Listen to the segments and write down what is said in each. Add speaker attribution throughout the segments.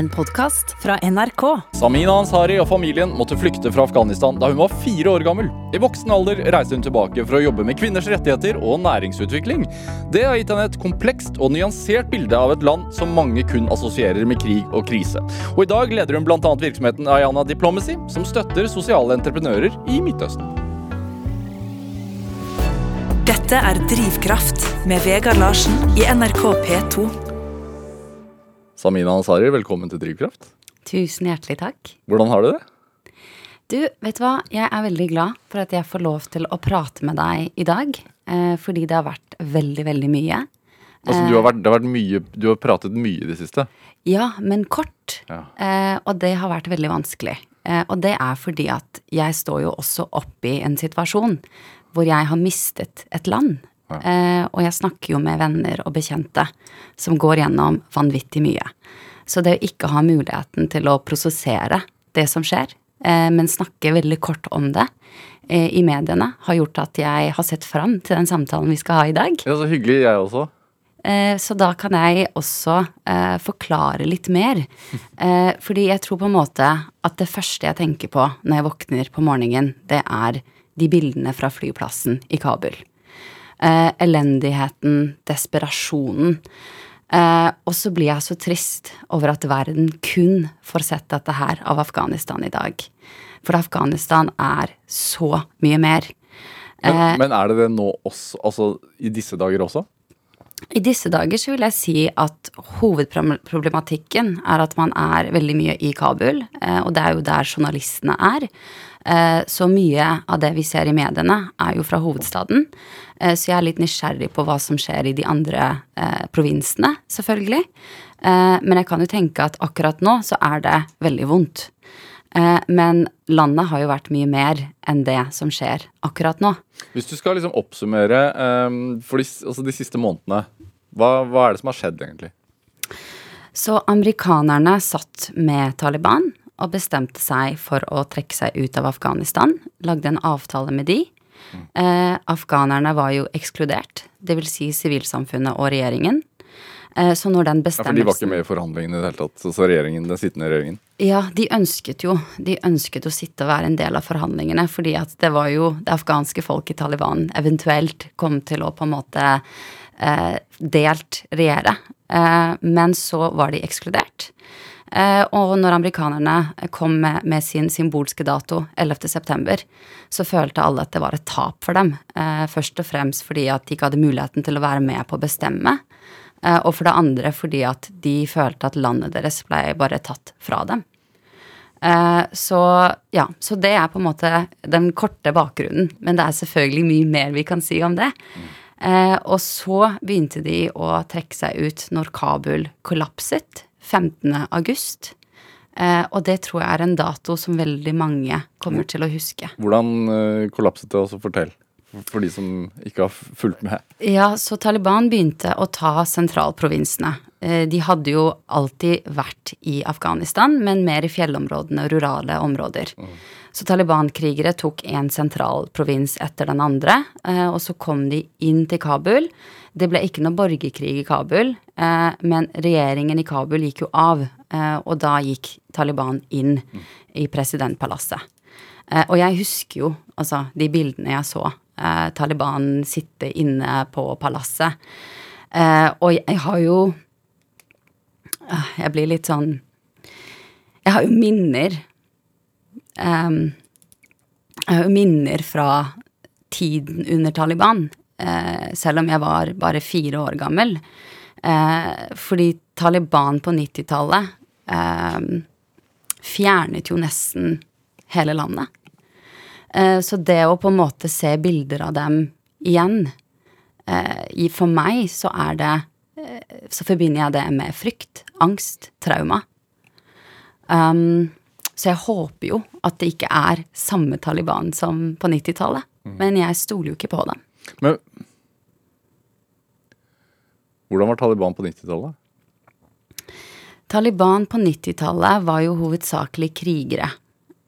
Speaker 1: En podkast fra NRK.
Speaker 2: Samina Ansari og familien måtte flykte fra Afghanistan da hun var fire år gammel. I voksen alder reiste hun tilbake for å jobbe med kvinners rettigheter og næringsutvikling. Det har gitt henne et komplekst og nyansert bilde av et land som mange kun assosierer med krig og krise. Og i dag leder hun bl.a. virksomheten Ayana Diplomacy, som støtter sosiale entreprenører i Midtøsten.
Speaker 1: Dette er Drivkraft med Vegard Larsen i NRK P2.
Speaker 2: Samina Ansari, velkommen til Drivkraft.
Speaker 3: Tusen hjertelig takk.
Speaker 2: Hvordan har du det?
Speaker 3: Du, vet du hva? Jeg er veldig glad for at jeg får lov til å prate med deg i dag. Eh, fordi det har vært veldig, veldig mye.
Speaker 2: Altså, du, har vært, det har vært mye, du har pratet mye i det siste.
Speaker 3: Ja, men kort.
Speaker 2: Ja.
Speaker 3: Eh, og det har vært veldig vanskelig. Eh, og det er fordi at jeg står jo også oppi en situasjon hvor jeg har mistet et land. Eh, og jeg snakker jo med venner og bekjente som går gjennom vanvittig mye. Så det å ikke ha muligheten til å prosessere det som skjer, eh, men snakke veldig kort om det eh, i mediene, har gjort at jeg har sett fram til den samtalen vi skal ha i dag.
Speaker 2: Ja, Så hyggelig, jeg også.
Speaker 3: Eh, Så da kan jeg også eh, forklare litt mer. Eh, fordi jeg tror på en måte at det første jeg tenker på når jeg våkner på morgenen, det er de bildene fra flyplassen i Kabul. Eh, elendigheten, desperasjonen. Eh, og så blir jeg så trist over at verden kun får sett dette her av Afghanistan i dag. For Afghanistan er så mye mer.
Speaker 2: Men,
Speaker 3: Eh,
Speaker 2: men er det det nå også? Altså i disse dager også?
Speaker 3: I disse dager så vil jeg si at hovedproblematikken er at man er veldig mye i Kabul, eh, og det er jo der journalistene er. Eh, Så mye av det vi ser i mediene, er jo fra hovedstaden. Eh, Så jeg er litt nysgjerrig på hva som skjer i de andre provinsene, selvfølgelig. Men jeg kan jo tenke at akkurat nå så er det veldig vondt. Men landet har jo vært mye mer enn det som skjer akkurat nå.
Speaker 2: Hvis du skal liksom oppsummere um, for de, altså de siste månedene, hva, hva er det som har skjedd egentlig?
Speaker 3: Så amerikanerne satt med Taliban og bestemte seg for å trekke seg ut av Afghanistan. Lagde en avtale med de. Eh, afghanerne var jo ekskludert, dvs. Si sivilsamfunnet og regjeringen. Eh, så når den bestemmelsen
Speaker 2: Ja, for de var ikke med i forhandlingene i det hele tatt, så regjeringen, den sittende regjeringen.
Speaker 3: Ja, de ønsket jo De ønsket å sitte og være en del av forhandlingene, fordi at det var jo det afghanske folk i Taliban eventuelt kom til å på en måte eh, delt regjere. Eh, men så var de ekskludert. Eh, og når amerikanerne kom med, med sin symbolske dato, 11. september, så følte alle at det var et tap for dem. Eh, først og fremst fordi at de ikke hadde muligheten til å være med på å bestemme. Eh, og for det andre fordi at de følte at landet deres ble bare tatt fra dem. Eh, så ja, så det er på en måte den korte bakgrunnen. Men det er selvfølgelig mye mer vi kan si om det. Eh, og så begynte de å trekke seg ut når Kabul kollapset 15. august. Og det tror jeg er en dato som veldig mange kommer til å huske.
Speaker 2: Hvordan kollapset det? Også fortell. For- de som ikke har fulgt med.
Speaker 3: Ja, så Taliban begynte å ta sentralprovinsene. Eh, De hadde jo alltid vært i Afghanistan, men mer i fjellområdene og rurale områder. Så Taliban-krigere tok en sentralprovins etter den andre, eh, og så kom de inn til Kabul. Det ble ikke noe borgerkrig i Kabul, eh, men regjeringen i Kabul gikk jo av, og da gikk Taliban inn i presidentpalasset. Og jeg husker jo altså, de bildene jeg så. Eh, Taliban sitte inne på palasset. Eh, og jeg har jo eh, Jeg blir litt sånn Jeg har jo minner Eh, Jeg har jo minner fra tiden under Taliban, eh, selv om jeg var bare fire år gammel. Eh, fordi Taliban på 90-tallet em, fjernet jo nesten hele landet. Eh, Så det å på en måte se bilder av dem igjen eh, For meg så er det eh, Så forbinder jeg det med frykt, angst, trauma. Um, så jeg håper jo at det ikke er samme Taliban som på 90-tallet. Men jeg stoler jo ikke på dem.
Speaker 2: Men hvordan var Taliban på 90-tallet?
Speaker 3: Taliban på 90-tallet var jo hovedsakelig krigere.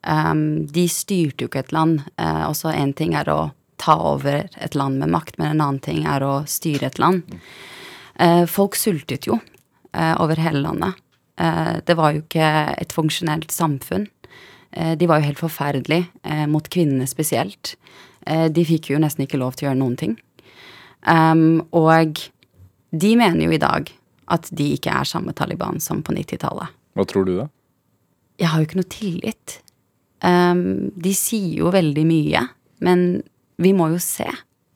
Speaker 3: Um, de styrte jo ikke et land. Uh, også én ting er å ta over et land med makt, men en annen ting er å styre et land. Uh, folk sultet jo uh, over hele landet. Det var jo ikke et funksjonelt samfunn. De var jo helt forferdelige mot kvinnene spesielt. De fikk jo nesten ikke lov til å gjøre noen ting. Um, og de mener jo i dag at de ikke er samme Taliban som på 90-tallet.
Speaker 2: Hva tror du, da?
Speaker 3: Jeg har jo ikke noe tillit. Um, de sier jo veldig mye, men vi må jo se.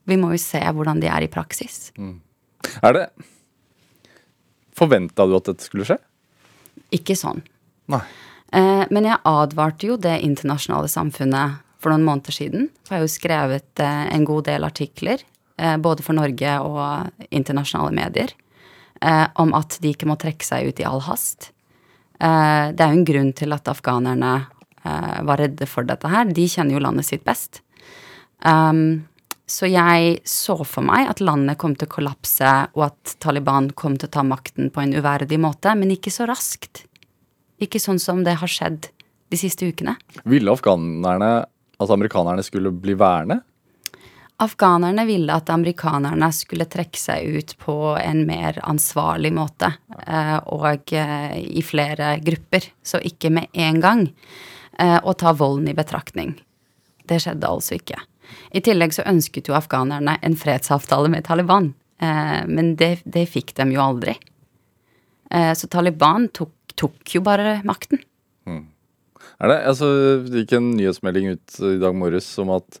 Speaker 3: Vi må jo se hvordan de er i praksis.
Speaker 2: Er det Forventa du at dette skulle skje?
Speaker 3: Ikke sånn.
Speaker 2: Nei.
Speaker 3: Eh, men jeg advarte jo det internasjonale samfunnet for noen måneder siden. Jeg har jo skrevet eh, en god del artikler, eh, både for Norge og internasjonale medier, om at de ikke må trekke seg ut i all hast. Det er jo en grunn til at afghanerne var redde for dette her. De kjenner jo landet sitt best. Um, så jeg så for meg at landet kom til å kollapse, og at Taliban kom til å ta makten på en uverdig måte, men ikke så raskt. Ikke sånn som det har skjedd de siste ukene.
Speaker 2: Ville afghanerne at amerikanerne skulle bli værende?
Speaker 3: Afghanerne ville at amerikanerne skulle trekke seg ut på en mer ansvarlig måte, eh, og eh, i flere grupper, så ikke med en gang, eh, og ta volden i betraktning. Det skjedde altså ikke. I tillegg så ønsket jo afghanerne en fredsavtale med Taliban, men det, det fikk dem jo aldri. Så Taliban tok, tok jo bare makten.
Speaker 2: Er det? Altså, det gikk en nyhetsmelding ut i dag morges om at,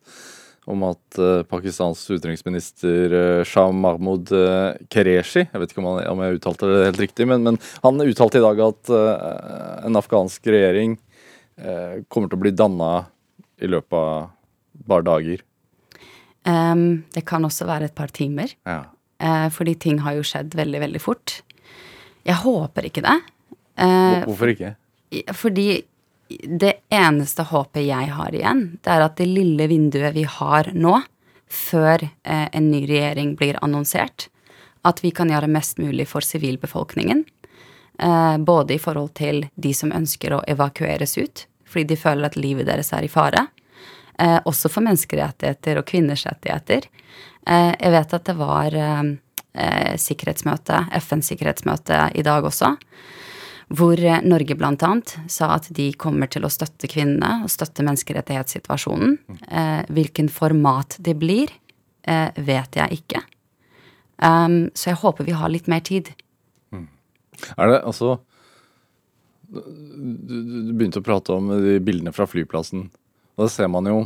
Speaker 2: om at uh, Pakistans utenriksminister uh, Shah Mahmoud uh, Qureshi Jeg vet ikke om, han, om jeg uttalte det helt riktig, men, men han uttalte i dag at eh, en afghansk regjering eh, kommer til å bli danna i løpet av bare dager.
Speaker 3: Um, det kan også være et par timer,
Speaker 2: Ja.
Speaker 3: Uh, fordi ting har jo skjedd veldig, veldig fort. Jeg håper ikke det.
Speaker 2: Uh, Hvorfor ikke?
Speaker 3: Fordi det eneste håpet jeg har igjen, det er at det lille vinduet vi har nå, før uh, en ny regjering blir annonsert, at vi kan gjøre mest mulig for sivilbefolkningen. Eh, både i forhold til de som ønsker å evakueres ut, fordi de føler at livet deres er i fare. Eh, også for menneskerettigheter og kvinners rettigheter. Eh, jeg vet at det var sikkerhetsmøte, FNs sikkerhetsmøte i dag også, hvor Norge annet sa at de kommer til å støtte kvinnene og støtte menneskerettighetssituasjonen. Hvilken format det blir, vet jeg ikke. Så jeg håper vi har litt mer tid.
Speaker 2: Er det altså du, du begynte å prate om de bildene fra flyplassen. Og da ser man jo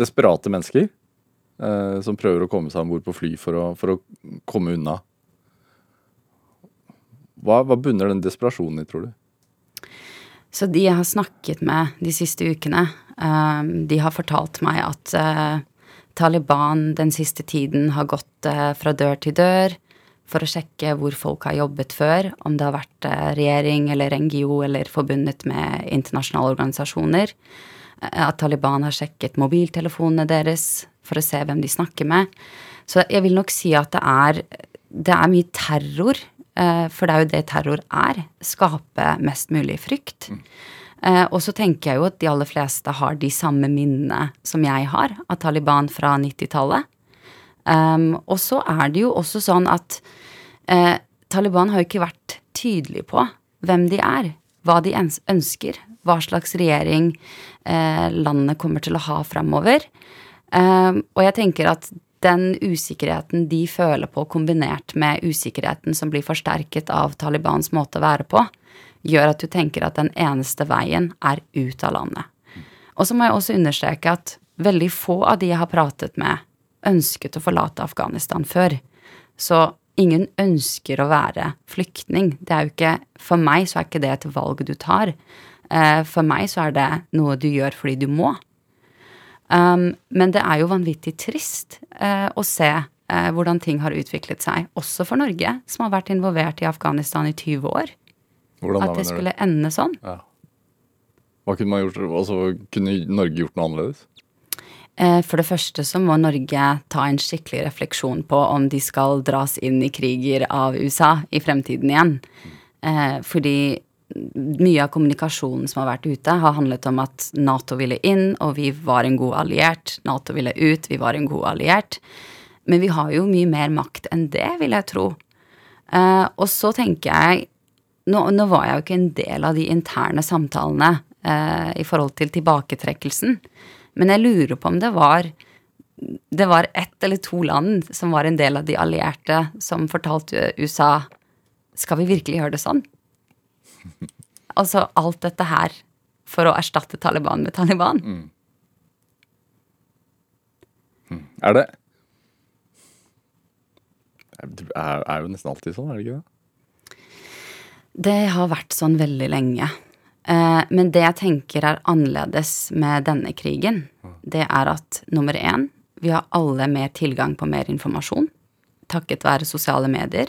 Speaker 2: desperate mennesker eh, som prøver å komme seg om bord på fly for å, for å komme unna. Hva, hva bunner den desperasjonen i, tror du?
Speaker 3: Så de jeg har snakket med de siste ukene, eh, de har fortalt meg at eh, Taliban den siste tiden har gått eh, fra dør til dør for å sjekke hvor folk har jobbet før, om det har vært eh, regjering eller NGO eller forbundet med internasjonale organisasjoner. Eh, At Taliban har sjekket mobiltelefonene deres for å se hvem de snakker med. Så jeg vil nok si at det er, det er mye terror, eh, for det er jo det terror er. Skape mest mulig frykt. Eh, Og så tenker jeg jo at de aller fleste har de samme minnene som jeg har av Taliban fra 90-tallet. Um, og så er det jo også sånn at uh, Taliban har jo ikke vært tydelige på hvem de er, hva de ønsker, hva slags regjering uh, landet kommer til å ha framover. Um, og jeg tenker at den usikkerheten de føler på, kombinert med usikkerheten som blir forsterket av Talibans måte å være på, gjør at du tenker at den eneste veien er ut av landet. Og så må jeg også understreke at veldig få av de jeg har pratet med, ønsket å forlate Afghanistan før. Så ingen ønsker å være flyktning. Det er jo ikke, For meg så er ikke det et valg du tar. Eh, For meg så er det noe du gjør fordi du må. Um, men det er jo vanvittig trist eh, å se eh, hvordan ting har utviklet seg, også for Norge, som har vært involvert i Afghanistan i 20 år.
Speaker 2: Hvordan
Speaker 3: At det skulle ende sånn.
Speaker 2: Ja. Hva kunne man gjort? Altså, kunne Norge gjort noe annerledes?
Speaker 3: Eh, For det første så må Norge ta en skikkelig refleksjon på om de skal dras inn i kriger av USA i fremtiden igjen. Eh, Fordi mye av kommunikasjonen som har vært ute, har handlet om at Nato ville inn, og vi var en god alliert. Nato ville ut, vi var en god alliert. Men vi har jo mye mer makt enn det, vil jeg tro. Eh, Og så tenker jeg, nå, nå var jeg jo ikke en del av de interne samtalene i forhold til tilbaketrekkelsen, men jeg lurer på om det var det var ett eller to land som var en del av de allierte, som fortalte USA Skal vi virkelig gjøre det sånn? Altså alt dette her for å erstatte Taliban med Taliban.
Speaker 2: Er det Det er, er jo nesten alltid sånn, er det ikke det?
Speaker 3: Det har vært sånn veldig lenge. Eh, men det jeg tenker er annerledes med denne krigen, det er at nummer én, vi har alle mer tilgang på mer informasjon. Takket være sosiale medier.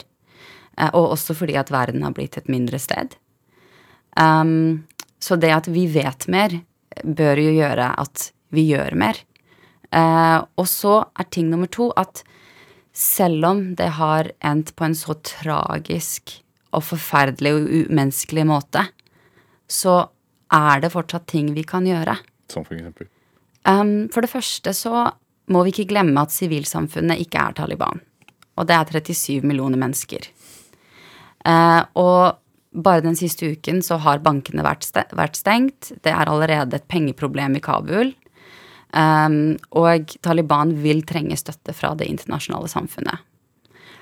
Speaker 3: eh, Og også fordi at verden har blitt et mindre sted. Um, så det at vi vet mer, bør jo gjøre at vi gjør mer. Uh, og så er ting nummer to at selv om det har endt på en så tragisk og forferdelig og umenneskelig måte, så er det fortsatt ting vi kan gjøre.
Speaker 2: Som for eksempel.
Speaker 3: Um, for det første så må vi ikke glemme at sivilsamfunnet ikke er Taliban. Og det er 37 millioner mennesker. Uh, og bare den siste uken så har bankene vært, stengt. Det er allerede et pengeproblem i Kabul. Um, og Taliban vil trenge støtte fra det internasjonale samfunnet.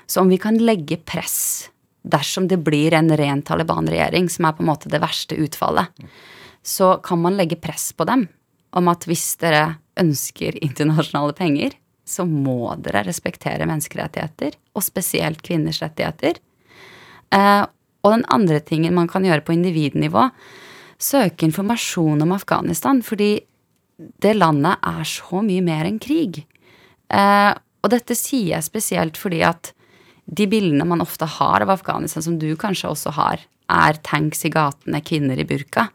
Speaker 3: Så om vi kan legge press dersom det blir en ren Taliban-regjering, som er på en måte det verste utfallet, så kan man legge press på dem om at hvis dere ønsker internasjonale penger, så må dere respektere menneskerettigheter, og spesielt kvinners rettigheter. Eh, og den andre tingen man kan gjøre på individnivå, søke informasjon om Afghanistan, fordi det landet er så mye mer enn krig. Eh, og dette sier jeg spesielt fordi at de bildene man ofte har av Afghanistan, som du kanskje også har, er tanks i gatene, kvinner i burka.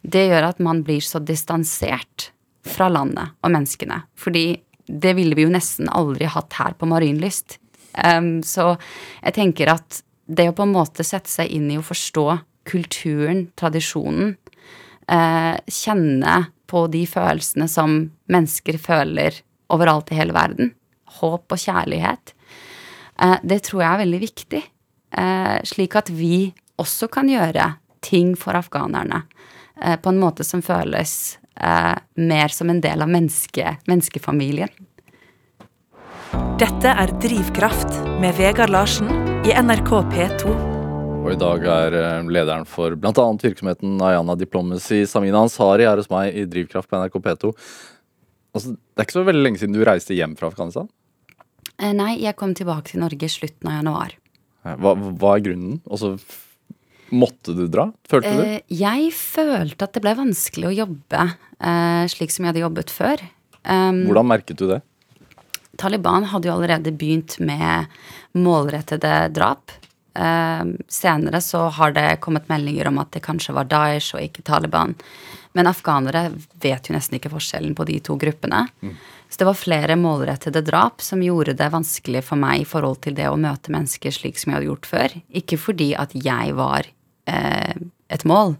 Speaker 3: Det gjør at man blir så distansert fra landet og menneskene. Fordi det ville vi jo nesten aldri hatt her på Marienlyst. Um, så jeg tenker at det å på en måte sette seg inn i å forstå kulturen, tradisjonen, uh, kjenne på de følelsene som mennesker føler overalt i hele verden, håp og kjærlighet, det tror jeg er veldig viktig. Eh, slik at vi også kan gjøre ting for afghanerne eh, på en måte som føles eh, mer som en del av menneske, menneskefamilien.
Speaker 1: Dette er Drivkraft med Vegard Larsen i NRK P2.
Speaker 2: Og i dag er eh, lederen for bl.a. virksomheten Ayana Diplomacy, Samina Ansari, her hos meg i Drivkraft på NRK P2. Altså, det er ikke så veldig lenge siden du reiste hjem fra Afghanistan?
Speaker 3: Eh, nei, jeg kom tilbake til Norge slutten av januar.
Speaker 2: Hva, hva er grunnen? Altså, måtte du dra? Følte du?
Speaker 3: Eh, jeg følte at det ble vanskelig å jobbe eh, slik som jeg hadde jobbet før. Um,
Speaker 2: Hvordan merket du det?
Speaker 3: Taliban hadde jo allerede begynt med målrettede drap. Eh, senere så har det kommet meldinger om at det kanskje var Daesh og ikke Taliban. Men afghanere vet jo nesten ikke forskjellen på de to gruppene. Så det var flere målrettede drap som gjorde det vanskelig for meg i forhold til det å møte mennesker slik som jeg hadde gjort før. Ikke fordi at jeg var eh, et mål,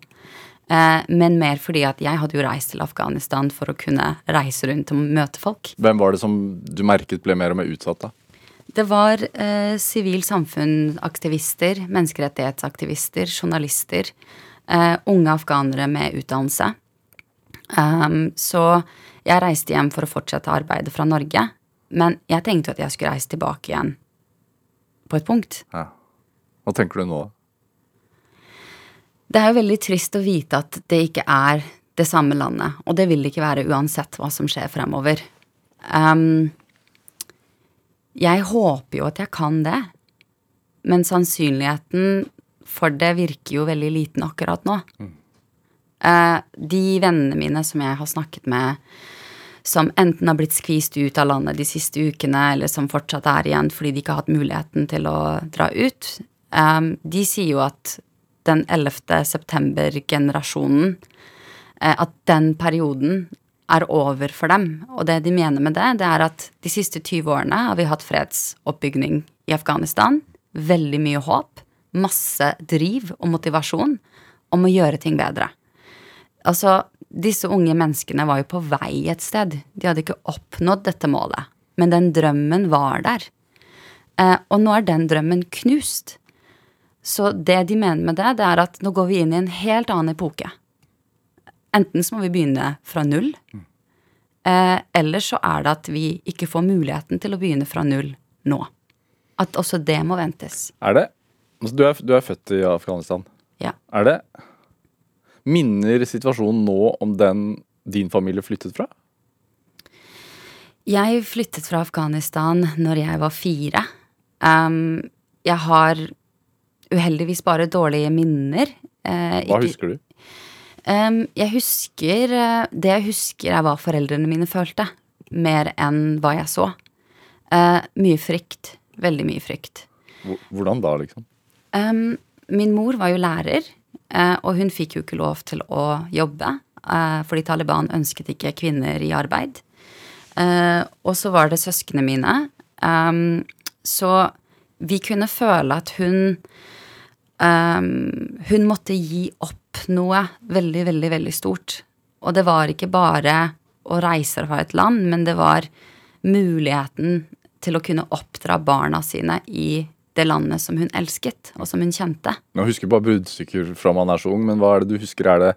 Speaker 3: eh, men mer fordi at jeg hadde jo reist til Afghanistan for å kunne reise rundt og møte folk.
Speaker 2: Hvem var det som du merket ble mer og mer utsatt, da?
Speaker 3: Det var eh, sivil samfunnsaktivister, menneskerettighetsaktivister, journalister, eh, unge afghanere med utdannelse. Um, så jeg reiste hjem for å fortsette arbeidet fra Norge, men jeg tenkte at jeg skulle reise tilbake igjen på et punkt.
Speaker 2: Ja. Hva tenker du nå?
Speaker 3: Det er jo veldig trist å vite at det ikke er det samme landet, og det vil det ikke være uansett hva som skjer fremover. Um, jeg håper jo at jeg kan det, men sannsynligheten for det virker jo veldig liten akkurat nå. Eh, de vennene mine som jeg har snakket med, som enten har blitt skvist ut av landet de siste ukene, eller som fortsatt er igjen fordi de ikke har hatt muligheten til å dra ut, eh, de sier jo at den 11. september-generasjonen, eh, at den perioden er over for dem. Og det de mener med det, det er at de siste 20 årene har vi hatt fredsoppbygning i Afghanistan. Veldig mye håp, masse driv og motivasjon om å gjøre ting bedre. Altså, disse unge menneskene var jo på vei et sted. De hadde ikke oppnådd dette målet. Men den drømmen var der. Eh, og nå er den drømmen knust. Så det de mener med det, det er at nå går vi inn i en helt annen epoke. Enten så må vi begynne fra null, eh, eller så er det at vi ikke får muligheten til å begynne fra null nå. At også det må ventes.
Speaker 2: Er det altså, du, er, du er født i Afghanistan.
Speaker 3: Ja.
Speaker 2: Er det Minner situasjonen nå om den din familie flyttet fra?
Speaker 3: Jeg flyttet fra Afghanistan når jeg var fire. Um, jeg har uheldigvis bare dårlige minner. Uh,
Speaker 2: Hva
Speaker 3: ikke-
Speaker 2: husker du?
Speaker 3: Um, jeg husker uh, Det jeg husker, er hva foreldrene mine følte. Mer enn hva jeg så. Uh, mye frykt. Veldig mye frykt.
Speaker 2: Hvor- Hvordan da, liksom?
Speaker 3: Um, min mor var jo lærer, og hun fikk jo ikke lov til å jobbe. eh, fordi Taliban ønsket ikke kvinner i arbeid. Eh, og så var det søsknene mine. Um, så vi kunne føle at hun um, Hun måtte gi opp noe veldig, veldig, veldig stort. Og det var ikke bare å reise fra et land, men det var muligheten til å kunne oppdra barna sine i det landet som hun elsket, og som hun kjente.
Speaker 2: Jeg husker bare bruddstykker fra man er så ung, men hva er det du husker? Er det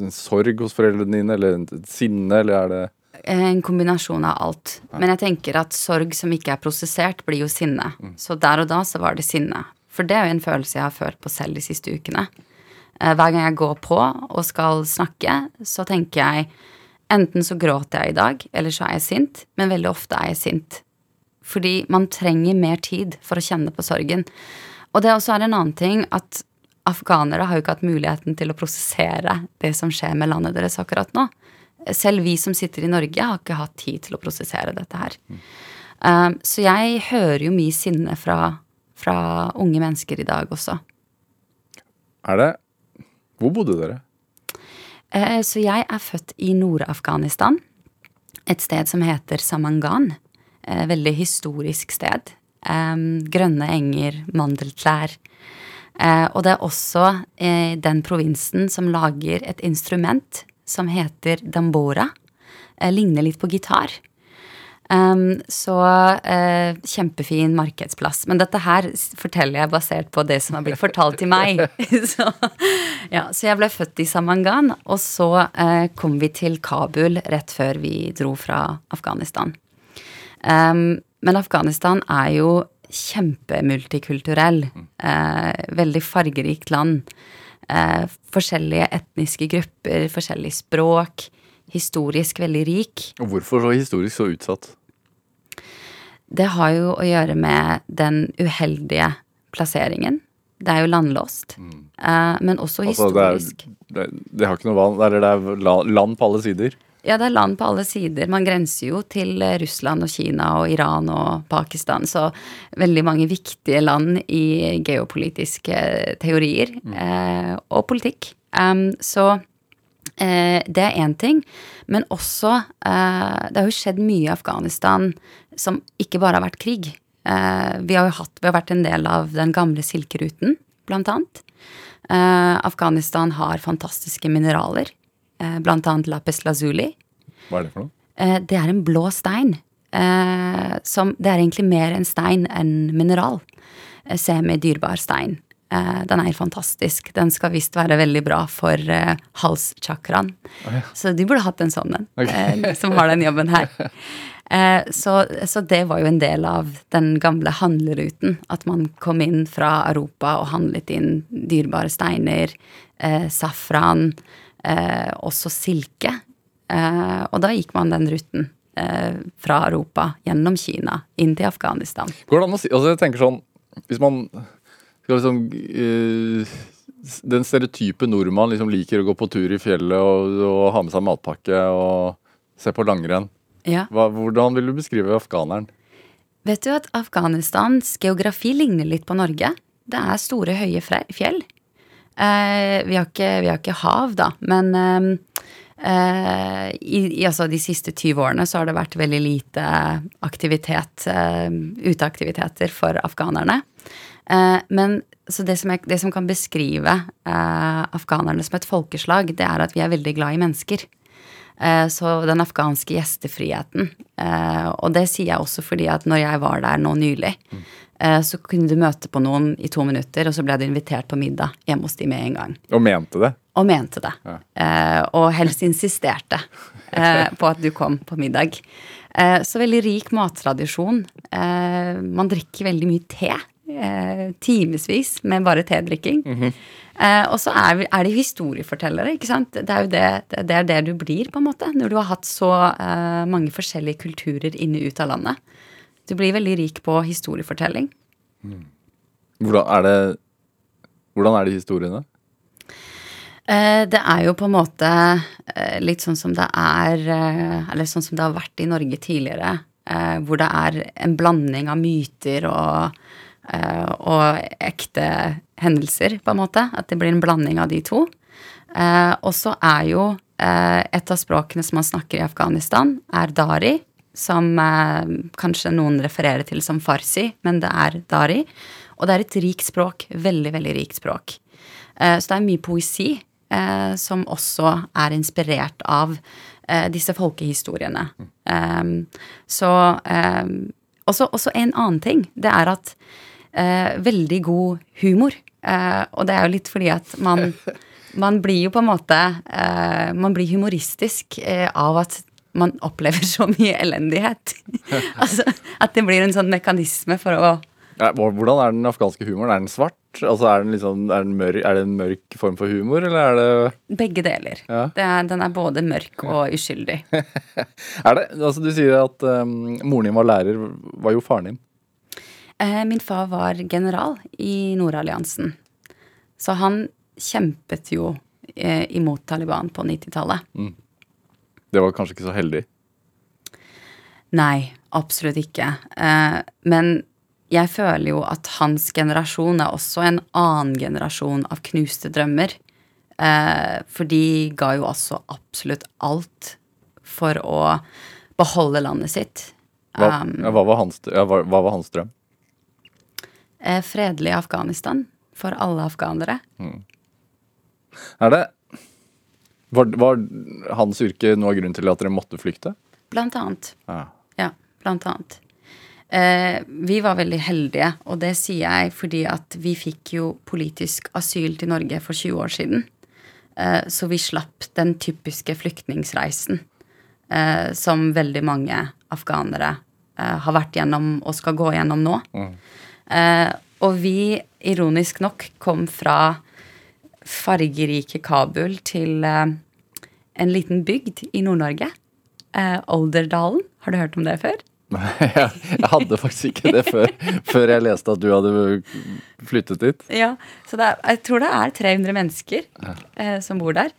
Speaker 2: en sorg hos foreldrene dine, eller et sinne, eller er det
Speaker 3: En kombinasjon av alt. Men jeg tenker at sorg som ikke er prosessert, blir jo sinne. Så der og da så var det sinne. For det er jo en følelse jeg har følt på selv de siste ukene. Eh, Hver gang jeg går på og skal snakke, så tenker jeg enten så gråter jeg i dag, eller så er jeg sint. Men veldig ofte er jeg sint. Fordi man trenger mer tid for å kjenne på sorgen. Og det også er en annen ting at afghanere har jo ikke hatt muligheten til å prosessere det som skjer med landet deres akkurat nå. Selv vi som sitter i Norge, har ikke hatt tid til å prosessere dette her. Um, så jeg hører jo mye sinne fra, fra unge mennesker i dag også.
Speaker 2: Er det Hvor bodde dere?
Speaker 3: Uh, Så jeg er født i Nord-Afghanistan. Et sted som heter Samangan. Eh, Veldig historisk sted. Em, Grønne enger, mandeltrær. Eh, Og det er også eh, den provinsen som lager et instrument som heter dambora. Eh, Ligner litt på gitar. Um, så uh, kjempefin markedsplass. Men dette her forteller jeg basert på det som har blitt fortalt til meg. så, ja, så jeg ble født i Samangan, og så uh, kom vi til Kabul rett før vi dro fra Afghanistan. Um, men Afghanistan er jo kjempemultikulturell. Uh, veldig fargerikt land. Uh, forskjellige etniske grupper, forskjellig språk. Historisk veldig rik.
Speaker 2: Og hvorfor så historisk så utsatt?
Speaker 3: Det har jo å gjøre med den uheldige plasseringen. Det er jo landlåst. Eh, men også
Speaker 2: Altså, det, er,
Speaker 3: historisk.
Speaker 2: det, det har ikke noe vann, eller det er land på alle sider.
Speaker 3: Ja, det er land på alle sider. Man grenser jo til eh, Russland og Kina og Iran og Pakistan, så veldig mange viktige land i geopolitiske teorier eh, og politikk. Um, så eh, det er én ting, men også eh, Det har jo skjedd mye i Afghanistan som ikke bare har vært krig. Eh, vi har jo hatt, vi har vært en del av den gamle silkeruten, blant annet. Eh, Afghanistan har fantastiske mineraler, eh, annet lapis lazuli.
Speaker 2: Hva er det for noe?
Speaker 3: Eh, det er en blå stein. Eh, som, det er egentlig mer en stein enn mineral. Semi-dyrbar stein. Eh, den er fantastisk. Den skal visst være veldig bra for halschakraen. Så de burde hatt en sånn en, eh, som har den jobben her. Eh, så, så det var jo en del av den gamle handleruten. At man kom inn fra Europa og handlet inn dyrebare steiner, eh, safran, også silke. Eh, og da gikk man den ruten eh, fra Europa gjennom Kina inn til Afghanistan.
Speaker 2: Går det an å si Altså, jeg tenker sånn Hvis man skal liksom eh, Den stereotype nordmann liksom liker å gå på tur i fjellet og, og ha med seg matpakke og se på langrenn.
Speaker 3: Ja.
Speaker 2: Hva, hvordan vil du beskrive afghaneren?
Speaker 3: Vet du at Afghanistans geografi ligner litt på Norge? Det er store, høye fjell. Eh, vi, har ikke, vi har ikke hav, da, men eh, eh, i, i altså de siste 20 årene så har det vært veldig lite aktivitet, eh, uteaktiviteter for afghanerne. Eh, men så det som, jeg, det som kan beskrive eh, afghanerne som et folkeslag, det er at vi er veldig glad i mennesker. Eh, Så den afghanske gjestefriheten. Og det sier jeg også fordi at når jeg var der nå nylig, eh, så kunne du møte på noen i to minutter, og så ble du invitert på middag hjemme hos de med en gang.
Speaker 2: Og mente det.
Speaker 3: Og mente det.
Speaker 2: Ja.
Speaker 3: Eh, og helst insisterte eh, på at du kom på middag. Eh, så veldig rik mattradisjon. Eh, man drikker veldig mye te. Eh, Timevis med bare tedrikking. eh, og så er, er det historiefortellere, ikke sant. Det er jo det, det, er det du blir, på en måte. Når du har hatt så eh, mange forskjellige kulturer inne ut av landet. Du blir veldig rik på historiefortelling.
Speaker 2: Hvordan er det, hvordan er de historiene?
Speaker 3: Eh, Det er jo på en måte eh, litt sånn som det er eh, Eller sånn som det har vært i Norge tidligere. Hvor det er en blanding av myter og, og ekte hendelser, på en måte. At det blir en blanding av de to. Og så er jo et av språkene som man snakker i Afghanistan, er dari. Som eh, kanskje noen refererer til som farsi, men det er dari. Og det er et rikt språk. Veldig, veldig rikt språk. Eh, Så det er mye poesi eh, som også er inspirert av eh, disse folkehistoriene. Um, så um, også, også en annen ting. Det er at eh, veldig god humor. Eh, og det er jo litt fordi at man, man blir jo på en måte eh, Man blir humoristisk eh, av at man opplever så mye elendighet. altså At det blir en sånn mekanisme for å
Speaker 2: Ja, Hvordan er den afghanske humoren? Er den svart? Altså, er, den liksom, er, den mørk, er det en mørk form for humor, eller er det
Speaker 3: Begge deler.
Speaker 2: Ja.
Speaker 3: Det er, den er både mørk og uskyldig.
Speaker 2: Er det, altså Du sier at um, moren din var lærer. Var jo faren din?
Speaker 3: Eh, min far var general i Nordalliansen. Så han kjempet jo eh, imot Taliban på 90-tallet.
Speaker 2: Det var kanskje ikke så heldig?
Speaker 3: Nei, absolutt ikke. Eh, men jeg føler jo at hans generasjon er også en annen generasjon av knuste drømmer. Eh, for de ga jo også absolutt alt for å beholde landet sitt.
Speaker 2: Hva,
Speaker 3: Um,
Speaker 2: ja, hva, var, hans, ja, hva, hva var hans drøm?
Speaker 3: eh, fredelig Afghanistan for alle afghanere.
Speaker 2: Er det var, var hans yrke noe av grunnen til at dere måtte flykte?
Speaker 3: Blant annet.
Speaker 2: Ja.
Speaker 3: Ja, blant annet. Eh, vi var veldig heldige, og det sier jeg fordi at vi fikk jo politisk asyl til Norge for 20 år siden. Eh, så vi slapp den typiske flyktningsreisen eh, som veldig mange afghanere eh, har vært gjennom og skal gå gjennom nå. Eh, og vi, ironisk nok, kom fra fargerike Kabul til eh, en liten bygd i Nord-Norge. Eh, Olderdalen. Har du hørt om det før?
Speaker 2: Nei, jeg hadde faktisk ikke det før, før jeg leste at du hadde flyttet dit.
Speaker 3: Ja, så det er, jeg tror det er 300 mennesker eh, som bor der.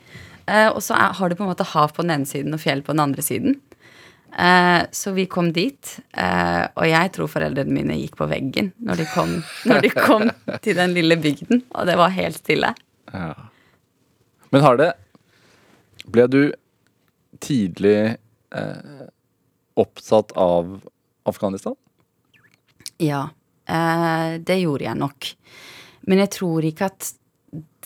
Speaker 3: Eh, og så er, har du på en måte hav på den ene siden og fjell på den andre siden. Eh, så vi kom dit, og jeg tror foreldrene mine gikk på veggen når de kom, når de kom til den lille bygden, og det var helt stille.
Speaker 2: Men har det Ble du tidlig eh, opptatt av Afghanistan?
Speaker 3: Ja, eh, det gjorde jeg nok. Men jeg tror ikke at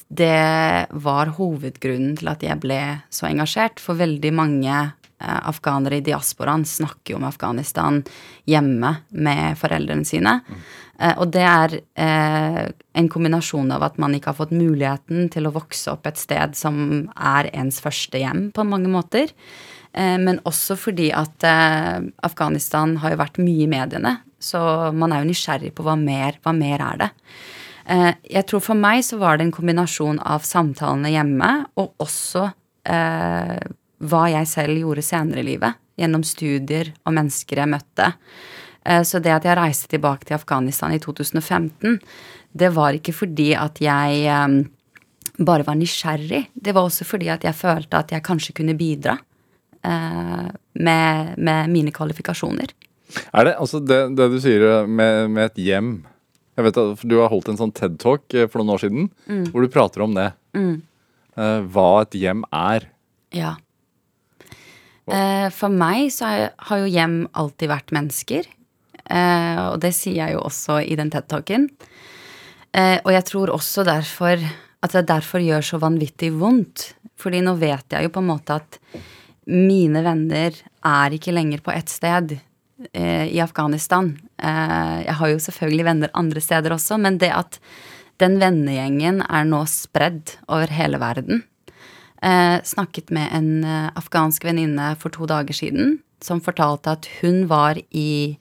Speaker 3: det var hovedgrunnen til at jeg ble så engasjert. For veldig mange eh, afghanere i diasporaen snakker jo om Afghanistan hjemme med foreldrene sine. Eh, og det er eh, en kombinasjon av at man ikke har fått muligheten til å vokse opp et sted som er ens første hjem på mange måter. Eh, men også fordi at eh, Afghanistan har jo vært mye i mediene. Så man er jo nysgjerrig på hva mer, hva mer er det. Eh, jeg tror for meg så var det en kombinasjon av samtalene hjemme og også eh, hva jeg selv gjorde senere i livet. Gjennom studier og mennesker jeg møtte. Eh, så det at jeg reiste tilbake til Afghanistan i 2015, det var ikke fordi at jeg eh, bare var nysgjerrig. Det var også fordi at jeg følte at jeg kanskje kunne bidra eh, med, med mine kvalifikasjoner.
Speaker 2: Er det altså det, det du sier med, med et hjem Jeg vet at Du har holdt en sånn TED-talk for noen år siden hvor du prater om det. Eh, hva et hjem er.
Speaker 3: Ja. For meg så har jo hjem alltid vært mennesker. Eh, og det sier jeg jo også i den TED-talken. Eh, og jeg tror også derfor at det derfor gjør så vanvittig vondt. Fordi nå vet jeg jo på en måte at mine venner er ikke lenger på ett sted eh, i Afghanistan. Eh, jeg har jo selvfølgelig venner andre steder også, men det at den vennegjengen er nå spredd over hele verden. Eh, snakket med en eh, afghansk venninne for to dager siden som fortalte at hun var i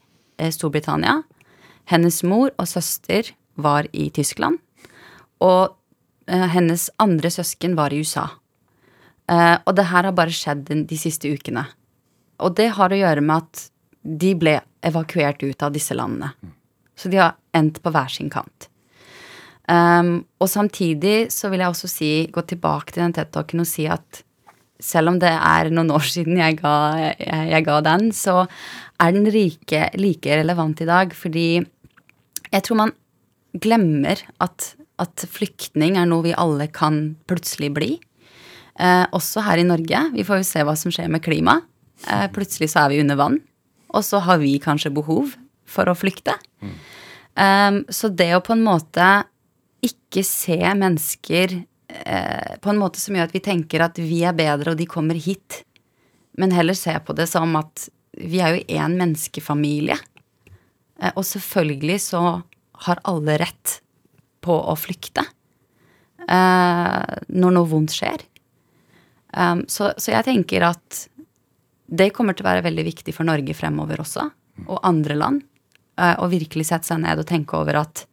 Speaker 3: Storbritannia. Hennes mor og søster var i Tyskland. Og eh, hennes andre søsken var i USA. Eh, og det her har bare skjedd de siste ukene. Og det har å gjøre med at de ble evakuert ut av disse landene. Så de har endt på hver sin kant. Um, og samtidig så vil jeg også si, gå tilbake til den TED-talken og si at selv om det er noen år siden jeg ga, jeg, jeg ga den, så er den like, like relevant i dag. Fordi jeg tror man glemmer at, at flyktning er noe vi alle kan plutselig bli. Eh, også her i Norge. Vi får jo se hva som skjer med klima. Eh, plutselig så er vi under vann. Og så har vi kanskje behov for å flykte. Um, så det å på en måte ikke se mennesker eh, på en måte som gjør at vi tenker at vi er bedre, og de kommer hit, men heller se på det som at vi er jo én menneskefamilie. Eh, og selvfølgelig så har alle rett på å flykte eh, når noe vondt skjer. Um, så, så jeg tenker at det kommer til å være veldig viktig for Norge fremover også, og andre land, eh, å virkelig sette seg ned og tenke over at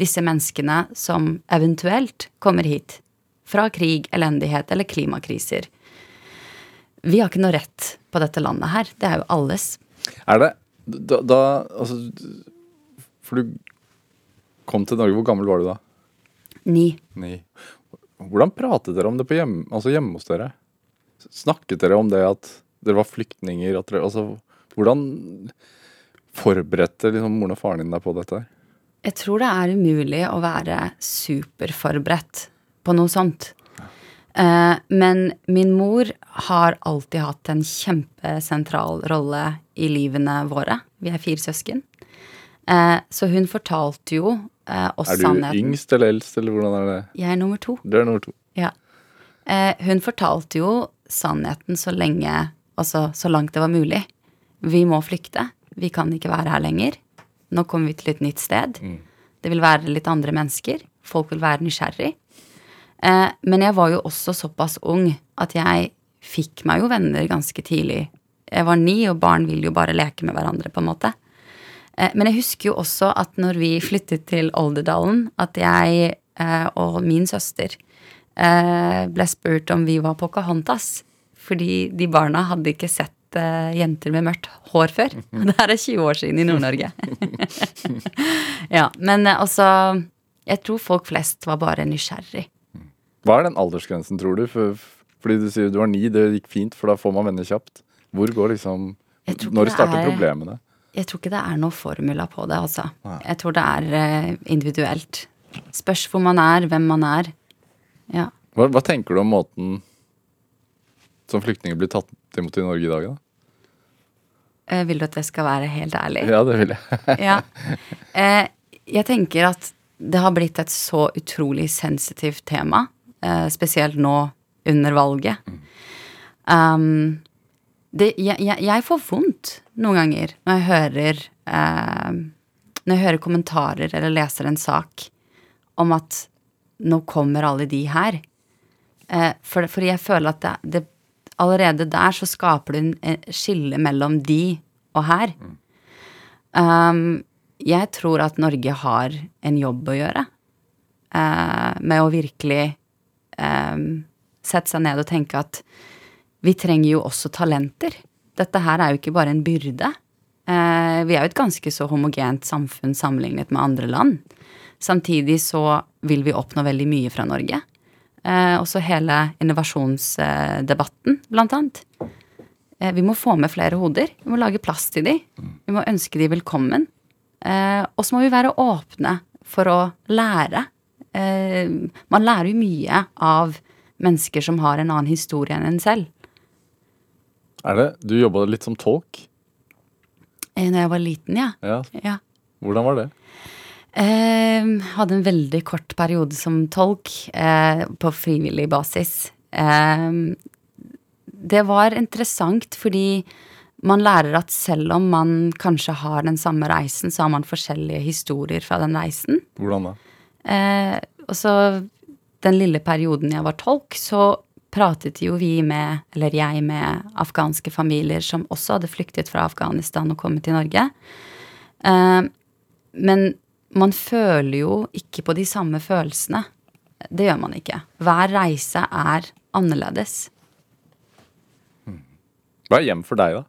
Speaker 3: disse menneskene som eventuelt kommer hit fra krig, elendighet eller klimakriser Vi har ikke noe rett på dette landet her. Det er jo alles.
Speaker 2: Er det da, da Altså For du kom til Norge. Hvor gammel var du da?
Speaker 3: Ni.
Speaker 2: Ni. Hvordan pratet dere om det på hjem, altså hjemme hos dere? Snakket dere om det at dere var flyktninger? At dere, altså, hvordan forberedte liksom, moren og faren din deg på dette?
Speaker 3: Jeg tror det er umulig å være superforberedt på noe sånt. Eh, men min mor har alltid hatt en kjempesentral rolle i livene våre. Vi er fire søsken. Eh, så hun fortalte jo oss oss
Speaker 2: Er du
Speaker 3: sannheten.
Speaker 2: yngst eller eldst, eller hvordan er det?
Speaker 3: Jeg er nummer to.
Speaker 2: Du er nummer to.
Speaker 3: Ja. Eh, hun fortalte jo sannheten så lenge Altså så langt det var mulig. Vi må flykte. Vi kan ikke være her lenger. Nå kommer vi til et nytt sted. Det vil være litt andre mennesker. Folk vil være nysgjerrig. Eh, men jeg var jo også såpass ung at jeg fikk meg jo venner ganske tidlig. Jeg var ni, og barn vil jo bare leke med hverandre, på en måte. Eh, men jeg husker jo også at når vi flyttet til Olderdalen, at jeg eh, og min søster eh, ble spurt om vi var Pocahontas. Fordi de barna hadde ikke sett eh, jenter med mørkt hår før. Det her er 20 år siden i Nord-Norge. ja, men eh, altså Jeg tror folk flest var bare nysgjerrig.
Speaker 2: Hva er den aldersgrensen, tror du? For, fordi du sier du var ni, det gikk fint, for da får man venner kjapt. Hvor går liksom Når starter
Speaker 3: er-
Speaker 2: problemene?
Speaker 3: Jeg tror ikke det er noe formula på det, altså.
Speaker 2: Nei.
Speaker 3: Jeg tror det er eh, individuelt. Spørs hvor man er, hvem man er. Ja.
Speaker 2: Hva, hva tenker du om måten som flyktninger blir tatt imot i Norge i dag, da?
Speaker 3: Eh, vil du at jeg skal være helt ærlig?
Speaker 2: Ja, det vil jeg.
Speaker 3: ja. Eh, jeg tenker at det har blitt et så utrolig sensitivt tema, spesielt nå under valget. Um, det, jeg, jeg, får vondt noen ganger når jeg hører eh, Når jeg hører kommentarer eller leser en sak om at nå kommer alle de her. Eh, for, for jeg føler at det, det, allerede der så skaper du en skille mellom de og her. Um, jeg tror at Norge har en jobb å gjøre eh, med å virkelig eh, sette seg ned og tenke at vi trenger jo også talenter. Dette her er jo ikke bare en byrde. Eh, vi er jo et ganske så homogent samfunn sammenlignet med andre land. Samtidig så vil vi oppnå veldig mye fra Norge. Eh, også hele innovasjonsdebatten, blant annet. Eh, vi må få med flere hoder. Vi må lage plass til de. Vi må ønske de velkommen. Og så må vi være åpne for å lære. Eh, man lærer jo mye av mennesker som har en annen historie enn en selv.
Speaker 2: Er det? Du jobba litt som tolk?
Speaker 3: Eh, når jeg var liten, ja.
Speaker 2: Ja.
Speaker 3: ja.
Speaker 2: Hvordan var det?
Speaker 3: Eh, hadde en veldig kort periode som tolk eh, på frivillig basis. Eh, det var interessant fordi man lærer at selv om man kanskje har den samme reisen, så har man forskjellige historier fra den reisen.
Speaker 2: Hvordan da?
Speaker 3: Eh, og så den lille perioden jeg var tolk, så pratet jo vi med, eller jeg med, afghanske familier som også hadde flyktet fra Afghanistan og kommet til Norge. Eh, men man føler jo ikke på de samme følelsene. Det gjør man ikke. Hver reise er annerledes.
Speaker 2: Hva er hjem for deg, da?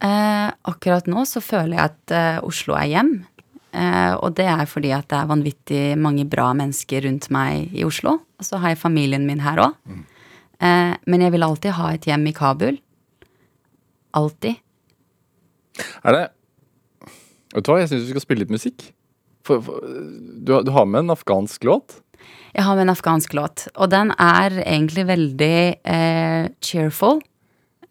Speaker 3: Eh, akkurat nå så føler jeg at eh, Oslo er hjem. Eh, og det er fordi at det er vanvittig mange bra mennesker rundt meg i Oslo. Og så har jeg familien min her òg. Eh, men jeg vil alltid ha et hjem i Kabul. Alltid.
Speaker 2: Er det Vet du hva, jeg syns vi skal spille litt musikk. For, for, du, har- du har med en afghansk låt.
Speaker 3: Jeg har med en afghansk låt, og den er egentlig veldig eh, cheerful.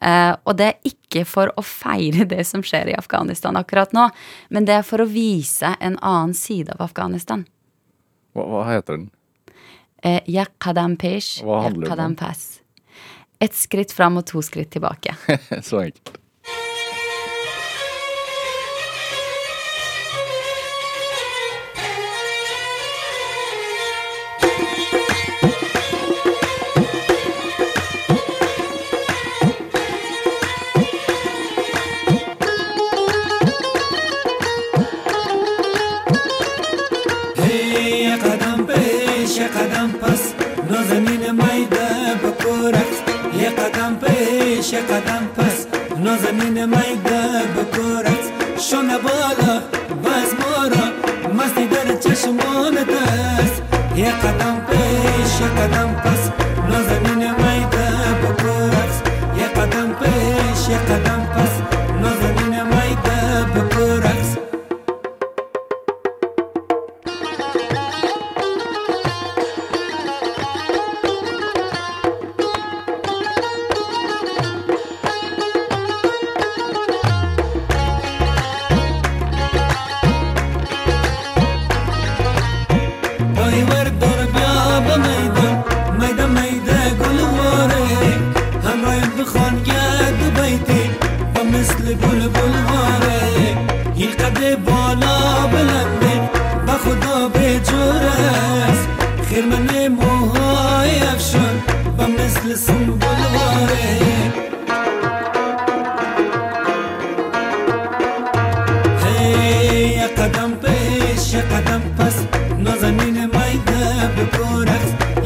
Speaker 3: Eh, og det er ikke for å feire det som skjer i Afghanistan akkurat nå, men det er for å vise en annen side av Afghanistan.
Speaker 2: Hva, hva heter den?
Speaker 3: Eh, «Yak qadam pesh,
Speaker 2: om?
Speaker 3: pass. Et skritt fram og to skritt tilbake.
Speaker 2: Så enkelt.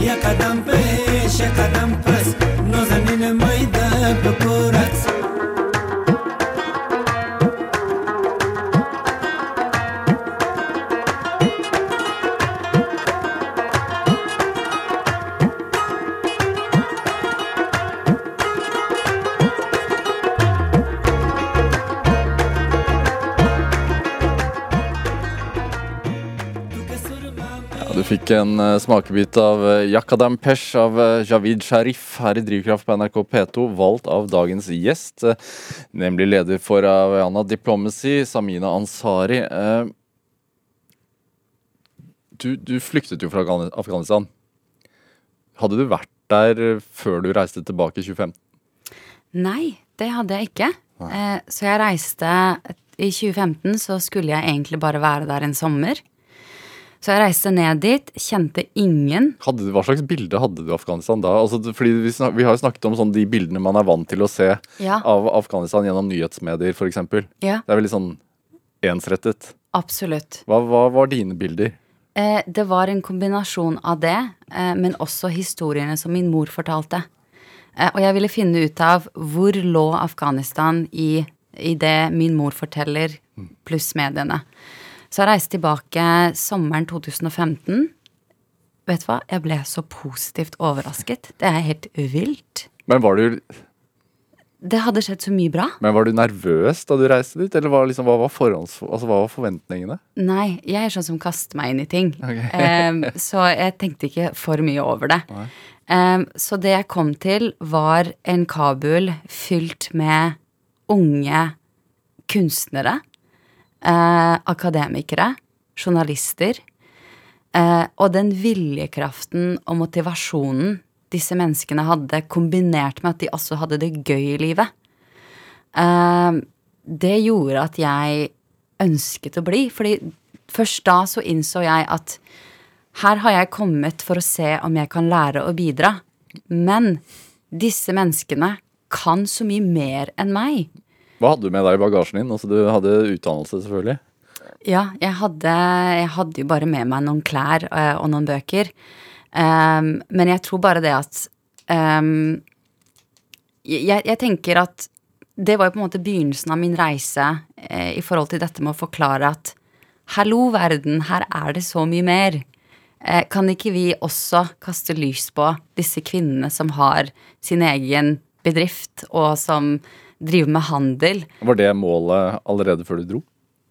Speaker 4: ये कदम पे
Speaker 2: शेख कदम पे en eh, smakebit av uh, Yakadam Pesh av eh, Javid Sharif her i Drivkraft på NRK P2, valgt av dagens gjest, eh, nemlig leder for Aviana Diplomacy, Samina Ansari. Eh, du, du flyktet jo fra Afghanistan. Hadde du vært der eh, før du reiste tilbake i 2015?
Speaker 3: Nei, det hadde jeg ikke. Nei. så jeg reiste I 2015 så skulle jeg egentlig bare være der en sommer. Så jeg reiste ned dit, kjente ingen.
Speaker 2: Hadde du, hva slags bilde hadde du av Afghanistan da? Altså, fordi vi, snak, vi har jo snakket om sånn de bildene man er vant til å se
Speaker 3: Ja.
Speaker 2: av Afghanistan gjennom nyhetsmedier, f.eks. Det
Speaker 3: Ja,
Speaker 2: er veldig sånn ensrettet.
Speaker 3: absolutt.
Speaker 2: Hva, hva var dine bilder?
Speaker 3: Eh, det var en kombinasjon av det, eh, men også historiene som min mor fortalte. Eh, og jeg ville finne ut av hvor lå Afghanistan i, i det min mor forteller, pluss mediene. Så jeg reiste tilbake sommeren 2015. Vet du hva, jeg ble så positivt overrasket. Det er helt vilt.
Speaker 2: Men var, du,
Speaker 3: Det hadde skjedd så mye bra.
Speaker 2: men var du nervøs da du reiste dit, eller var liksom, hva, var forhånds, altså, hva var forventningene?
Speaker 3: Nei, jeg er sånn som kaster meg inn i ting.
Speaker 2: Okay.
Speaker 3: um, så jeg tenkte ikke for mye over det. Um, så det jeg kom til, var en Kabul fylt med unge kunstnere, eh, akademikere, journalister. Eh, og den viljekraften og motivasjonen disse menneskene hadde, kombinert med at de også hadde det gøy i livet. Eh, det gjorde at jeg ønsket å bli. Fordi først da så innså jeg at her har jeg kommet for å se om jeg kan lære å bidra. Men disse menneskene kan så mye mer enn meg.
Speaker 2: Hva hadde du med deg i bagasjen din? Altså, du hadde utdannelse, selvfølgelig.
Speaker 3: Ja, jeg hadde, jeg hadde jo bare med meg noen klær øh, og noen bøker. Um, men jeg tror bare det at um, jeg, jeg tenker at det var jo på en måte begynnelsen av min reise eh, i forhold til dette med å forklare at hallo, verden, her er det så mye mer. Eh, kan ikke vi også kaste lys på disse kvinnene som har sin egen bedrift, og som driver med handel?
Speaker 2: Var det målet allerede før du dro?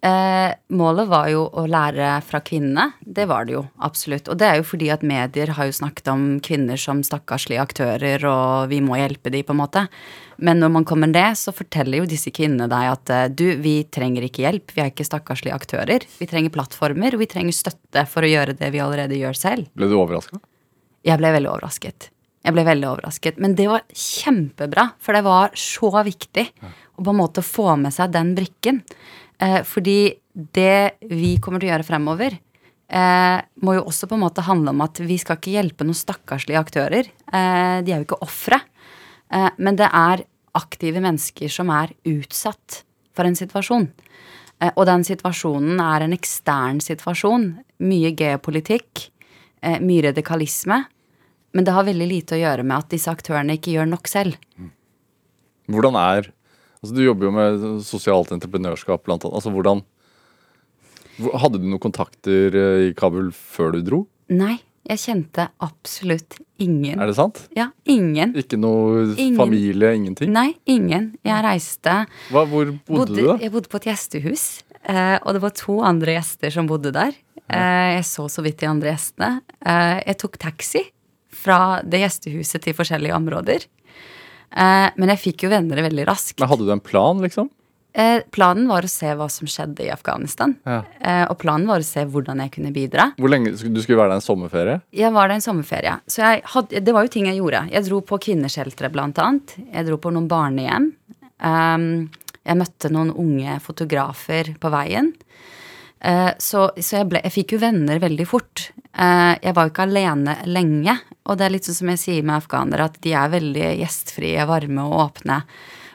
Speaker 3: Eh, målet var jo å lære fra kvinnene. Det var det jo absolutt. Og det er jo fordi at medier har jo snakket om kvinner som stakkarslige aktører, og vi må hjelpe de på en måte. Men når man kommer ned, så forteller jo disse kvinnene deg at eh, du, vi trenger ikke hjelp, vi er ikke stakkarslige aktører. Vi trenger plattformer, og vi trenger støtte for å gjøre det vi allerede gjør selv.
Speaker 2: Ble du overraska?
Speaker 3: Jeg ble veldig overrasket. Jeg ble veldig overrasket. Men det var kjempebra, for det var så viktig å på en måte få med seg den brikken. Eh, fordi det vi kommer til å gjøre fremover, eh, må jo også på en måte handle om at vi skal ikke hjelpe noen stakkarslige aktører. Eh, de er jo ikke ofre. Eh, men det er aktive mennesker som er utsatt for en situasjon. Eh, og den situasjonen er en ekstern situasjon. Mye geopolitikk, eh, mye radikalisme. Men det har veldig lite å gjøre med at disse aktørene ikke gjør nok selv.
Speaker 2: Hvordan er altså Du jobber jo med sosialt entreprenørskap, blant annet. Altså, hvordan Hadde du noen kontakter eh, i Kabul før du dro?
Speaker 3: Nei, jeg kjente absolutt ingen.
Speaker 2: Er det sant?
Speaker 3: Ja, ingen.
Speaker 2: Ikke noe
Speaker 3: Ingen.
Speaker 2: familie, ingenting?
Speaker 3: Nei, ingen. Jeg reiste
Speaker 2: Hva, hvor bodde, du, da?
Speaker 3: Jeg bodde på et gjestehus, eh, og det var to andre gjester som bodde der. Eh, jeg så så vidt de andre gjestene. Jeg tok taxi fra det gjestehuset til forskjellige områder. Eh, men jeg fikk jo venner veldig raskt.
Speaker 2: Men Hadde du en plan, liksom?
Speaker 3: Eh, planen var å se hva som skjedde i Afghanistan.
Speaker 2: Ja.
Speaker 3: Eh, og planen var å se hvordan jeg kunne bidra.
Speaker 2: Hvor lenge, Du skulle være der en sommerferie?
Speaker 3: Jeg var der en sommerferie. Så jeg hadde, det var jo ting jeg gjorde. Jeg dro på kvinnesheltere, blant annet. Jeg dro på noen barnehjem. Um, jeg møtte noen unge fotografer på veien. Eh, så så jeg, ble, jeg fikk jo venner veldig fort. Eh, jeg var jo ikke alene lenge. Og det er litt sånn som jeg sier med afghanere, at de er veldig gjestfrie, varme og åpne.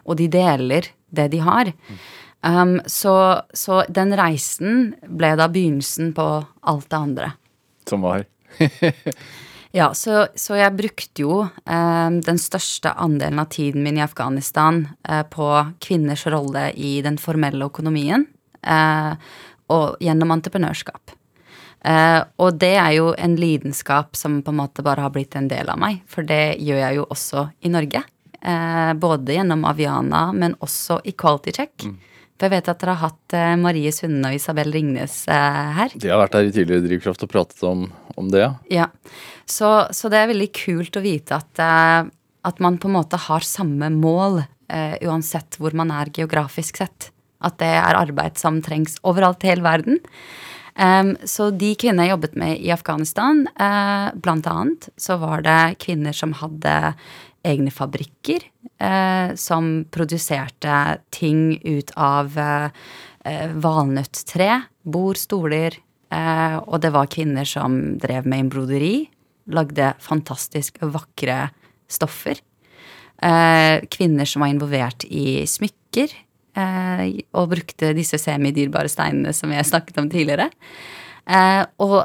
Speaker 3: Og de deler det de har. Um, så, så den reisen ble da begynnelsen på alt det andre.
Speaker 2: Som var
Speaker 3: Ja, så, så jeg brukte jo um, den største andelen av tiden min i Afghanistan uh, på kvinners rolle i den formelle økonomien eh, og gjennom entreprenørskap. Uh, og det er jo en lidenskap som på en måte bare har blitt en del av meg, for det gjør jeg jo også i Norge. Uh, både gjennom Aviana, men også i Quality Check. For jeg vet at dere har hatt uh, Marie Sunde og Isabel Ringnes her.
Speaker 2: De har vært her i tidligere Drivkraft og pratet om, om det, ja.
Speaker 3: Ja, så, så det er veldig kult å vite at, at man på en måte har samme mål uansett hvor man er geografisk sett. At det er arbeid som trengs overalt i hele verden. Um, så de kvinnene jeg jobbet med i Afghanistan, uh, blant annet, så var det kvinner som hadde egne fabrikker, uh, som produserte ting ut av uh, valnøtttre, bord, stoler, uh, og det var kvinner som drev med embroderi, lagde fantastisk vakre stoffer. Kvinner som var involvert i smykker, og brukte disse semidyrbare steinene som jeg snakket om tidligere. Eh, og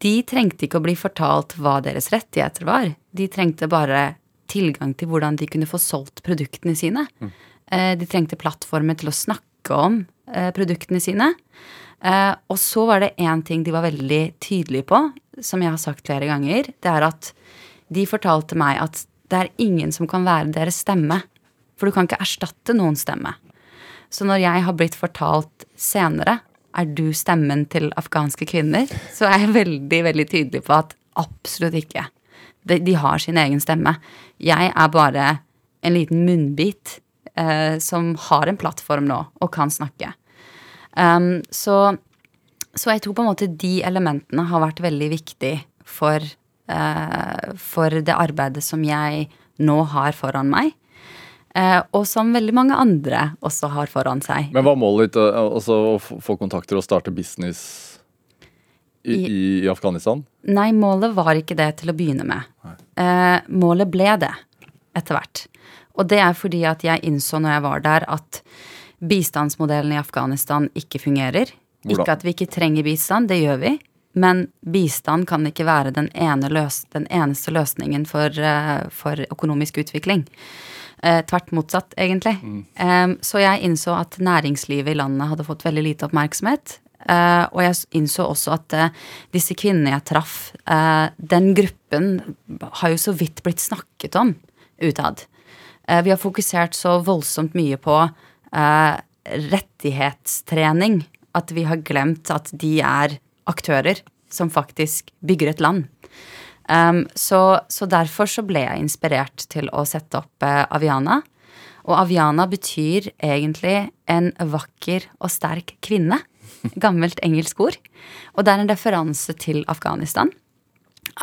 Speaker 3: de trengte ikke å bli fortalt hva deres rettigheter var. De trengte bare tilgang til hvordan de kunne få solgt produktene sine. Eh, de trengte plattformer til å snakke om eh, produktene sine. Eh, og så var det én ting de var veldig tydelige på, som jeg har sagt flere ganger. Det er at de fortalte meg at det er ingen som kan være deres stemme. For du kan ikke erstatte noen stemme. Så når jeg har blitt fortalt senere er du stemmen til afghanske kvinner, så er jeg veldig, veldig tydelig på at absolutt ikke. De, de har sin egen stemme. Jeg er bare en liten munnbit eh, som har en plattform nå og kan snakke. Um, så, så jeg tror på en måte de elementene har vært veldig viktig for, eh, for det arbeidet som jeg nå har foran meg. Eh, og som veldig mange andre også har foran seg.
Speaker 2: Men hva er målet ditt? eh, Altså å få kontakter og starte business i, i, i Afghanistan?
Speaker 3: Nei, målet var ikke det til å begynne med. Eh, målet ble det etter hvert. Og det er fordi at jeg innså når jeg var der, at bistandsmodellen i Afghanistan ikke fungerer.
Speaker 2: Hvordan?
Speaker 3: Ikke at vi ikke trenger bistand, det gjør vi. Men bistand kan ikke være den, ene løs den eneste løsningen for, eh, for økonomisk utvikling. Eh, tvert motsatt, egentlig. Eh, så jeg innså at næringslivet i landet hadde fått veldig lite oppmerksomhet. Eh, og jeg innså også at eh, disse kvinnene jeg traff, eh, den gruppen har jo så vidt blitt snakket om utad. Eh, vi har fokusert så voldsomt mye på eh, rettighetstrening at vi har glemt at de er aktører som faktisk bygger et land. Um, så, så derfor så ble jeg inspirert til å sette opp uh, Aviana. Og Aviana betyr egentlig en vakker og sterk kvinne. Gammelt engelsk ord. Og det er en referanse til Afghanistan.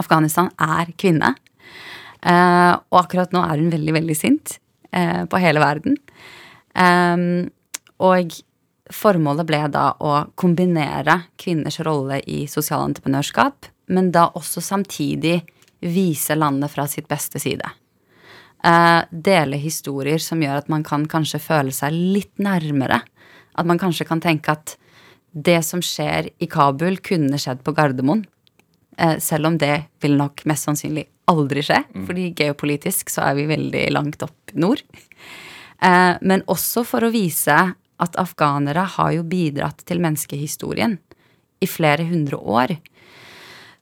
Speaker 3: Afghanistan er kvinne. Uh, og akkurat nå er hun veldig, veldig sint uh, på hele verden. Um, og formålet ble da å kombinere kvinners rolle i sosialentreprenørskap, men da også samtidig vise landet fra sitt beste side. Eh, dele historier som gjør at man kan kanskje føle seg litt nærmere. At man kanskje kan tenke at det som skjer i Kabul, kunne skjedd på Gardermoen. Eh, selv om det vil nok mest sannsynlig aldri skje, fordi geopolitisk så er vi veldig langt opp nord. Eh, men også for å vise at afghanere har jo bidratt til menneskehistorien i flere hundre år.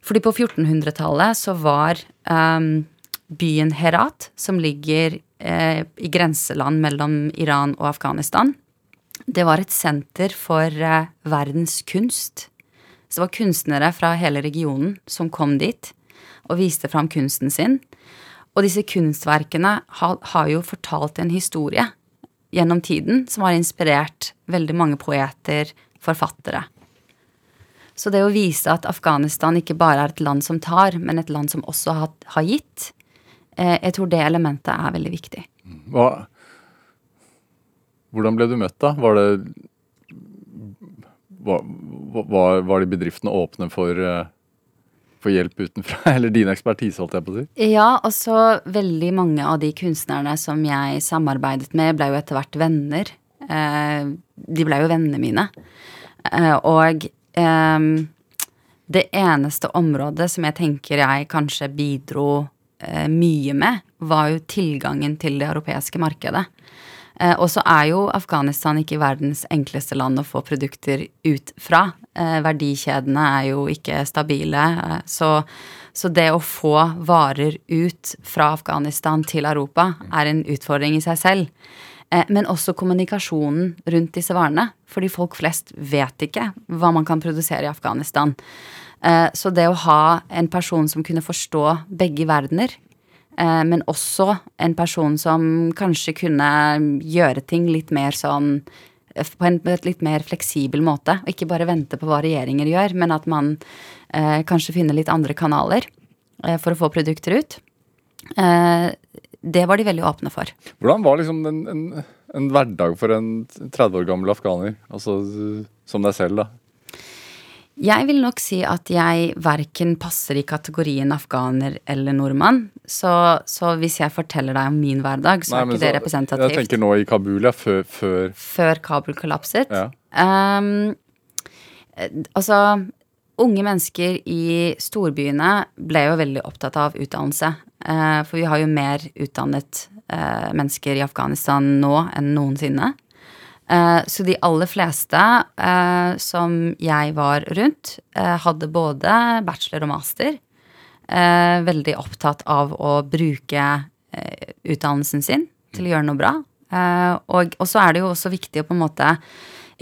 Speaker 3: Fordi på 1400-tallet så var um, byen Herat, som ligger eh, i grenseland mellom Iran og Afghanistan, det var et senter for eh, verdens kunst. Så det var kunstnere fra hele regionen som kom dit og viste fram kunsten sin. Og disse kunstverkene har, har jo fortalt en historie gjennom tiden som har inspirert veldig mange poeter, forfattere. Så det å vise at Afghanistan ikke bare er et land som tar, men et land som også har, har gitt, eh, jeg tror det elementet er veldig viktig.
Speaker 2: Hva, hvordan ble du møtt, da? Var det Var, var, var de bedriftene åpne for, eh, for hjelp utenfra? Eller din ekspertise, holdt jeg på å si?
Speaker 3: Ja, og så veldig mange av de kunstnerne som jeg samarbeidet med, ble jo etter hvert venner. Eh, de ble jo vennene mine. Eh, og eh, det eneste området som jeg tenker jeg kanskje bidro uh, mye med, var jo tilgangen til det europeiske markedet. Uh, og så er jo Afghanistan ikke verdens enkleste land å få produkter ut fra. Uh, verdikjedene er jo ikke stabile. Uh, så, så det å få varer ut fra Afghanistan til Europa er en utfordring i seg selv. Eh, men også kommunikasjonen rundt disse varene. Fordi folk flest vet ikke hva man kan produsere i Afghanistan. Eh, så det å ha en person som kunne forstå begge verdener, Eh, men også en person som kanskje kunne gjøre ting litt mer sånn på en litt mer fleksibel måte. Og ikke bare vente på hva regjeringer gjør, men at man eh, kanskje finner litt andre kanaler eh, for å få produkter ut. Eh, det var de veldig åpne for.
Speaker 2: Hvordan var liksom en, en, en hverdag for en 30 år gammel afghaner? Altså som deg selv, da.
Speaker 3: Jeg vil nok si at jeg verken passer i kategorien afghaner eller nordmann. Så, så hvis jeg forteller deg om min hverdag, så
Speaker 2: Nei,
Speaker 3: er
Speaker 2: ikke
Speaker 3: ikke det representativt.
Speaker 2: Jeg tenker nå i Kabul, ja. Før, før
Speaker 3: Før Kabul kollapset.
Speaker 2: Ja.
Speaker 3: Eh, altså, unge mennesker i storbyene ble jo veldig opptatt av utdannelse. Eh, for vi har jo mer utdannet eh, mennesker i Afghanistan nå enn noensinne. Eh, så de aller fleste som jeg var rundt, hadde både bachelor og master. Veldig opptatt av å bruke utdannelsen sin til å gjøre noe bra. Og så er det jo også viktig å på en måte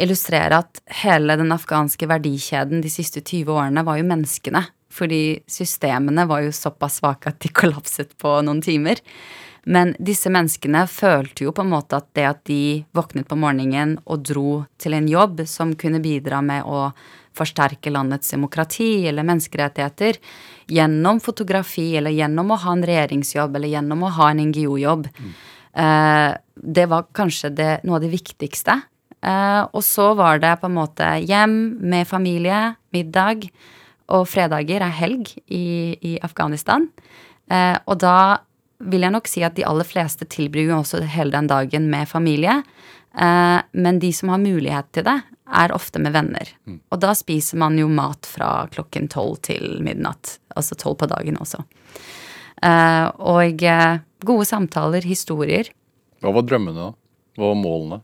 Speaker 3: illustrere at hele den afghanske verdikjeden de siste 20 årene var jo menneskene. Fordi systemene var jo såpass svake at de kollapset på noen timer. Men disse menneskene følte jo på en måte at det at de våknet på morgenen og dro til en jobb som kunne bidra med å forsterke landets demokrati eller menneskerettigheter gjennom fotografi eller gjennom å ha en regjeringsjobb eller gjennom å ha en NGO-jobb, Eh, det var kanskje det, noe av det viktigste. Eh, og så var det på en måte hjem med familie, middag. Og fredager er helg i, i Afghanistan. Eh, og da vil jeg nok si at de aller fleste tilbringer også hele den dagen med familie. Eh, men de som har mulighet til det, er ofte med venner. Og da spiser man jo mat fra klokken tolv til midnatt. Altså tolv på dagen også. Eh, og eh, gode samtaler, historier.
Speaker 2: Hva var drømmene, da? Hva var målene?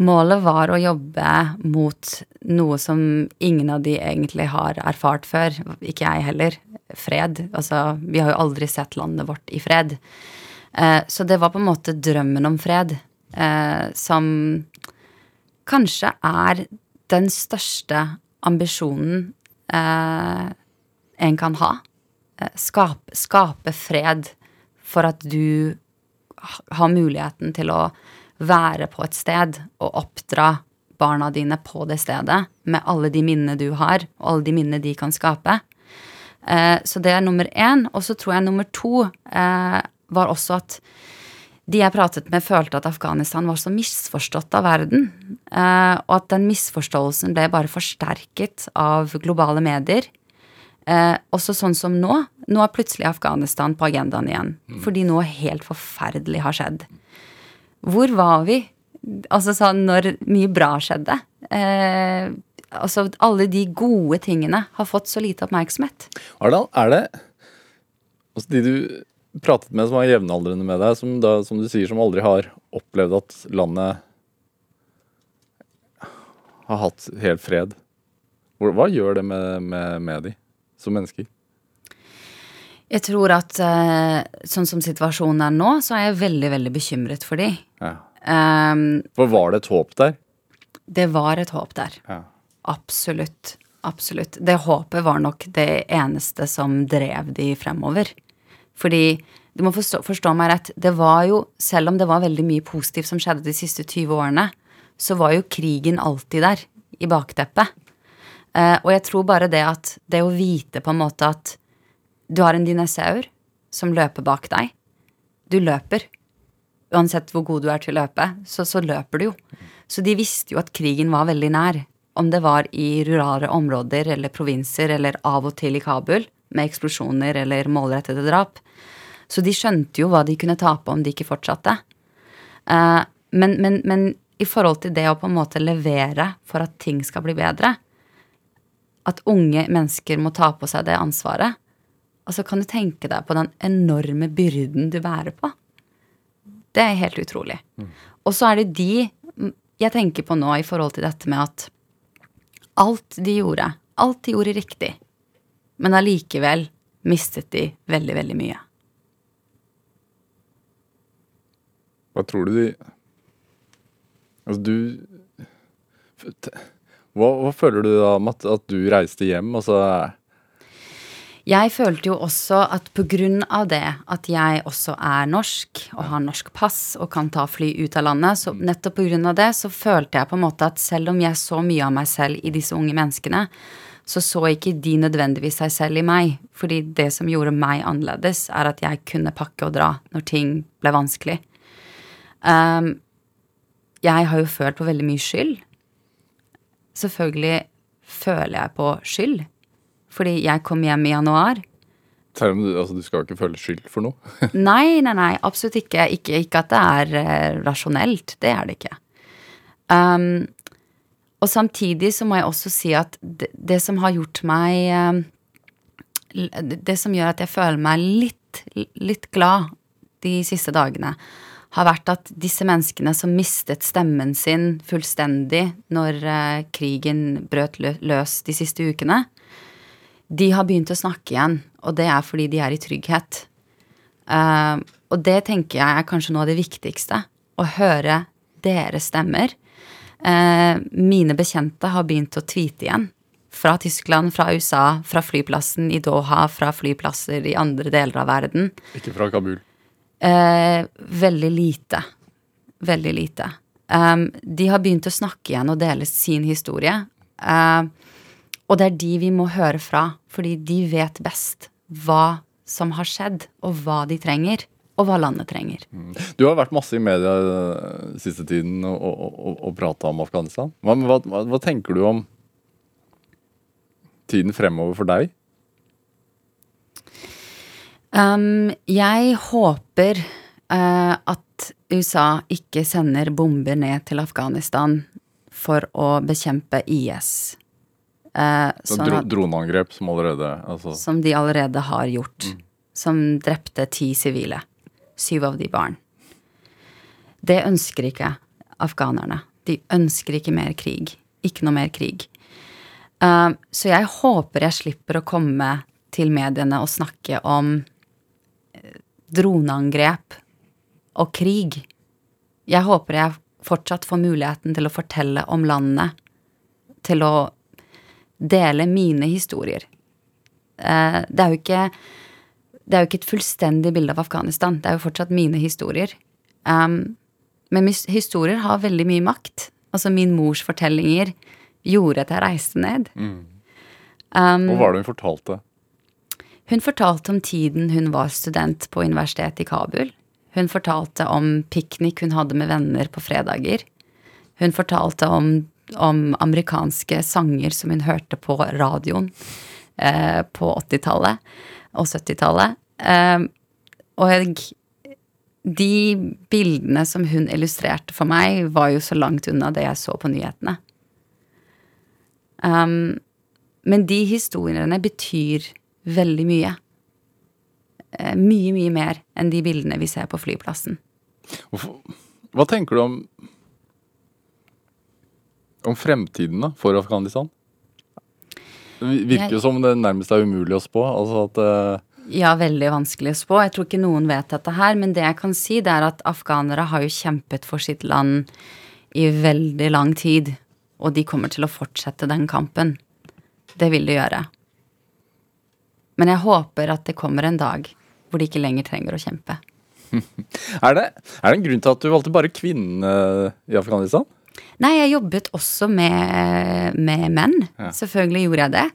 Speaker 3: Målet var å jobbe mot noe som ingen av de egentlig har erfart før. Ikke jeg heller. Fred. Altså, vi har jo aldri sett landet vårt i fred. Eh, så det var på en måte drømmen om fred eh, som kanskje er den største ambisjonen eh, en kan ha. Skape, skape fred for at du har muligheten til å være på et sted og oppdra barna dine på det stedet med alle de minnene du har, og alle de minnene de kan skape. Eh, så det er nummer én. Og så tror jeg nummer to eh, var også at de jeg pratet med, følte at Afghanistan var så misforstått av verden. Eh, og at den misforståelsen ble bare forsterket av globale medier. Eh, også sånn som nå. Nå er plutselig Afghanistan på agendaen igjen. Fordi noe helt forferdelig har skjedd. Hvor var vi? Altså sånn når mye bra skjedde. Eh, altså alle de gode tingene har fått så lite oppmerksomhet.
Speaker 2: Arendal, er det altså De du pratet med som er jevnaldrende med deg, som, da, som du sier, som aldri har opplevd at landet har hatt helt fred. Hva gjør det med, med, med de som mennesker?
Speaker 3: Jeg tror at eh, sånn som situasjonen er nå, så er jeg veldig, veldig bekymret for de.
Speaker 2: Ja.
Speaker 3: Um,
Speaker 2: For var det et håp der?
Speaker 3: det var et håp der.
Speaker 2: Ja.
Speaker 3: Absolutt. Absolutt. Det håpet var nok det eneste som drev de fremover. Fordi du må forstå, forstå meg rett, det var jo, selv om det var veldig mye positivt som skjedde de siste 20 årene, så var jo krigen alltid der, i bakteppet. Eh, og jeg tror bare det at det å vite på en måte at du har en dinosaur som løper bak deg. Du løper. Uansett hvor god du er til å løpe, så, så løper du jo. Så de visste jo at krigen var veldig nær. Om det var i rurale områder eller provinser eller av og til i Kabul, med eksplosjoner eller målrettede drap. Så de skjønte jo hva de kunne tape om de ikke fortsatte. Eh, men, men, men i forhold til det å på en måte levere for at ting skal bli bedre, at unge mennesker må ta på seg det ansvaret, altså kan du tenke deg på den enorme byrden du bærer på. Det er helt utrolig. Og så er det de jeg tenker på nå i forhold til dette med at alt de gjorde, alt de gjorde riktig, men allikevel mistet de veldig, veldig mye.
Speaker 2: Hva tror du de Altså, du hva, hva føler du da Matt, at, du reiste hjem? og Altså,
Speaker 3: Jeg følte jo også at av det at jeg også er norsk og har norsk pass og kan ta fly ut av landet, så nettopp på grunn av det så følte jeg på en måte at selv om jeg så mye av meg selv i disse unge menneskene, så så ikke de nødvendigvis seg selv i meg. Fordi det som gjorde meg annerledes, er at jeg kunne pakke og dra når ting ble vanskelig. Um, jeg har jo følt på veldig mye skyld. Selvfølgelig føler jeg på skyld. Fordi jeg kom hjem i januar.
Speaker 2: selv om du, altså, du skal ikke føle skyld for noe.
Speaker 3: Nei, nei, nei, absolutt ikke. Ikke, ikke at det er eh, rasjonelt. Det er det ikke. Um, og samtidig så må jeg også si at det, det som har gjort meg um, Det som gjør at jeg føler meg litt, litt glad de siste dagene, har vært at disse menneskene som mistet stemmen sin fullstendig når eh, krigen brøt lø løs de siste ukene, de har begynt å snakke igjen, og det er fordi de er i trygghet. Uh, og det tenker jeg er kanskje noe av det viktigste. Å høre deres stemmer. Uh, mine bekjente har begynt å tweete igjen. Fra Tyskland, fra USA, fra flyplassen i Doha, fra flyplasser i andre deler av verden.
Speaker 2: Ikke fra Kabul.
Speaker 3: Uh, veldig lite. Veldig lite. Um, de har begynt å snakke igjen og dele sin historie. Eh, og det er de vi må høre fra, fordi de vet best hva som har skjedd, og hva de trenger. og hva landet trenger.
Speaker 2: Du har vært masse i media den siste tiden og, og, og, prata om Afghanistan. Hva, hva, hva tenker du om tiden fremover for deg?
Speaker 3: Um, jeg håper uh, at USA ikke sender bomber ned til Afghanistan for å bekjempe IS. Eh, sånn
Speaker 2: dro, droneangrep som allerede altså,
Speaker 3: som de allerede har gjort. Som drepte ti sivile. Syv av de barn. Det ønsker ikke afghanerne. De ønsker ikke mer krig. Ikke noe mer krig. Um, så jeg håper jeg slipper å komme til mediene og snakke om eh, droneangrep og krig. Jeg håper jeg fortsatt får muligheten til å fortelle om landet. Til å dele mine historier. Eh, det er jo ikke det er jo ikke et fullstendig bilde av Afghanistan. Det er jo fortsatt mine historier. Um, men historier har veldig mye makt. Altså min mors fortellinger gjorde at jeg reiste ned. Um,
Speaker 2: Hva var det hun fortalte?
Speaker 3: hun fortalte om tiden hun var student på universitetet i Kabul. Hun fortalte om piknik hun hadde med venner på fredager. Hun fortalte om, om amerikanske sanger som hun hørte på radioen eh, på 80-tallet og 70-tallet. Eh, og de bildene som hun illustrerte for meg, var jo så langt unna det jeg så på nyhetene. Um, men de historiene betyr veldig mye. Eh, mye, mye mer enn de bildene vi ser på flyplassen.
Speaker 2: Hva tenker du om om fremtiden da, for Afghanistan? Det virker jo som det nærmest er umulig å spå. Altså at Uh...
Speaker 3: Ja, veldig vanskelig å spå. Jeg tror ikke noen vet dette her, men det jeg kan si, det er at afghanere har jo kjempet for sitt land i veldig lang tid, og de kommer til å fortsette den kampen. Det vil de gjøre. Men jeg håper at det kommer en dag hvor de ikke lenger trenger å kjempe.
Speaker 2: er, det, er det en grunn til at du valgte bare kvinnene i Afghanistan?
Speaker 3: Nei, jeg jobbet også med, med menn.
Speaker 2: Ja.
Speaker 3: Selvfølgelig gjorde jeg det.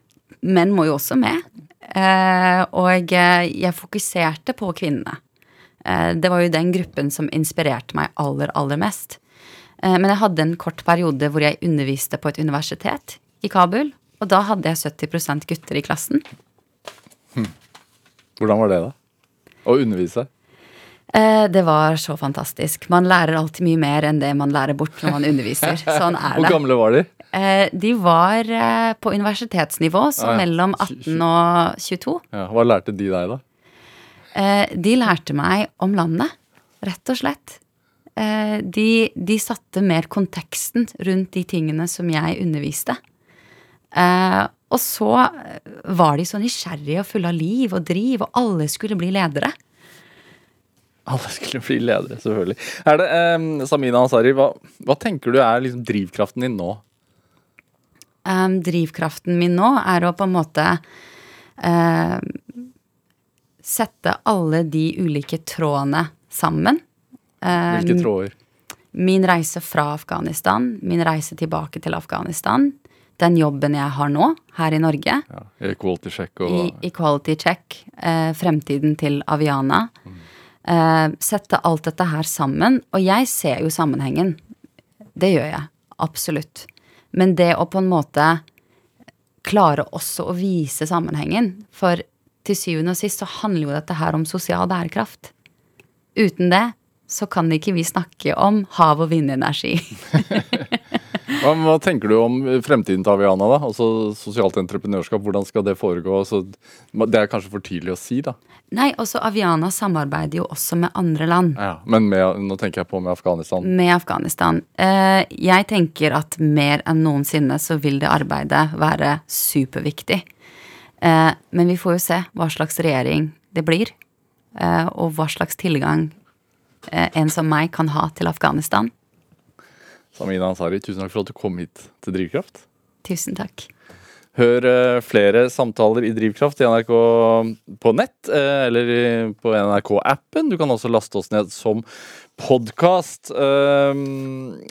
Speaker 3: Menn må jo også med. Eh, og jeg fokuserte på kvinnene. Eh, det var jo den gruppen som inspirerte meg aller, aller mest. Eh, men jeg hadde en kort periode hvor jeg underviste på et universitet i Kabul. Og da hadde jeg 70% gutter i klassen.
Speaker 2: Hvordan var det, da? Å undervise?
Speaker 3: Eh, det var så fantastisk. Man lærer alltid mye mer enn det man lærer bort når man underviser. Sånn er
Speaker 2: Hvor gamle var de?
Speaker 3: Eh, de var eh, på universitetsnivå, så
Speaker 2: Ah, ja.
Speaker 3: mellom 18 og 22.
Speaker 2: Ja, hva lærte de deg, da?
Speaker 3: De lærte meg om landet, rett og slett. De, de satte mer konteksten rundt de tingene som jeg underviste. Og så var de så nysgjerrige og fulle av liv og driv, og alle skulle bli ledere.
Speaker 2: Alle skulle bli ledere, selvfølgelig. Er det, um, Samina Ansari, hva, hva tenker du er liksom drivkraften din nå?
Speaker 3: Um, drivkraften min nå er å på en måte uh, sette alle de ulike trådene sammen. Eh,
Speaker 2: Hvilke tråder?
Speaker 3: Min reise fra Afghanistan, min reise tilbake til Afghanistan, den jobben jeg har nå, her i Norge,
Speaker 2: Ja, Equality check og
Speaker 3: i Equality Check, eh, fremtiden til Aviana. Eh, sette alt dette her sammen. Og jeg ser jo sammenhengen. Det gjør jeg. Absolutt. Men det å på en måte klare også å vise sammenhengen For til syvende og sist så handler jo dette her om sosial bærekraft. Uten det så kan ikke vi snakke om hav- og vindenergi.
Speaker 2: hva, hva tenker du om fremtiden til Aviana, da? Altså sosialt entreprenørskap, hvordan skal det foregå? Altså, det er kanskje for tidlig å si, da.
Speaker 3: Nei, også Aviana samarbeider jo også med andre land.
Speaker 2: Ja, men med, nå tenker jeg på med Afghanistan.
Speaker 3: med Afghanistan. Eh, jeg tenker at mer enn noensinne så vil det arbeidet være superviktig. Eh, men vi får jo se hva slags regjering det blir, eh, og hva slags tilgang en som meg kan ha til Afghanistan.
Speaker 2: Samina Ansari, tusen takk for at du kom hit til Drivkraft.
Speaker 3: Tusen takk.
Speaker 2: Hør eh, flere samtaler i Drivkraft i NRK på nett, eh, eller på NRK-appen. Du kan også laste oss ned som podkast.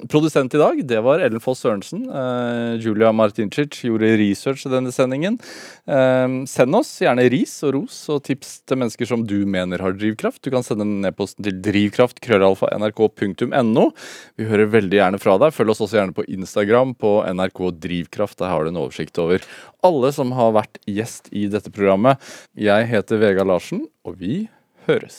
Speaker 2: produsent i dag, det var Ellen Foss Sørensen. Uh, Julia Martincic gjorde research i denne sendingen. Eh, send oss gjerne ris og ros og tips til mennesker som du mener har drivkraft. Du kan sende nedposten til drivkraft.krøllalfa.nrk.no. Vi hører veldig gjerne fra deg. Følg oss også gjerne på Instagram på NRK Drivkraft. Der har du en oversikt over alle som har vært gjest i dette programmet. Jeg heter Vegard Larsen, og vi høres.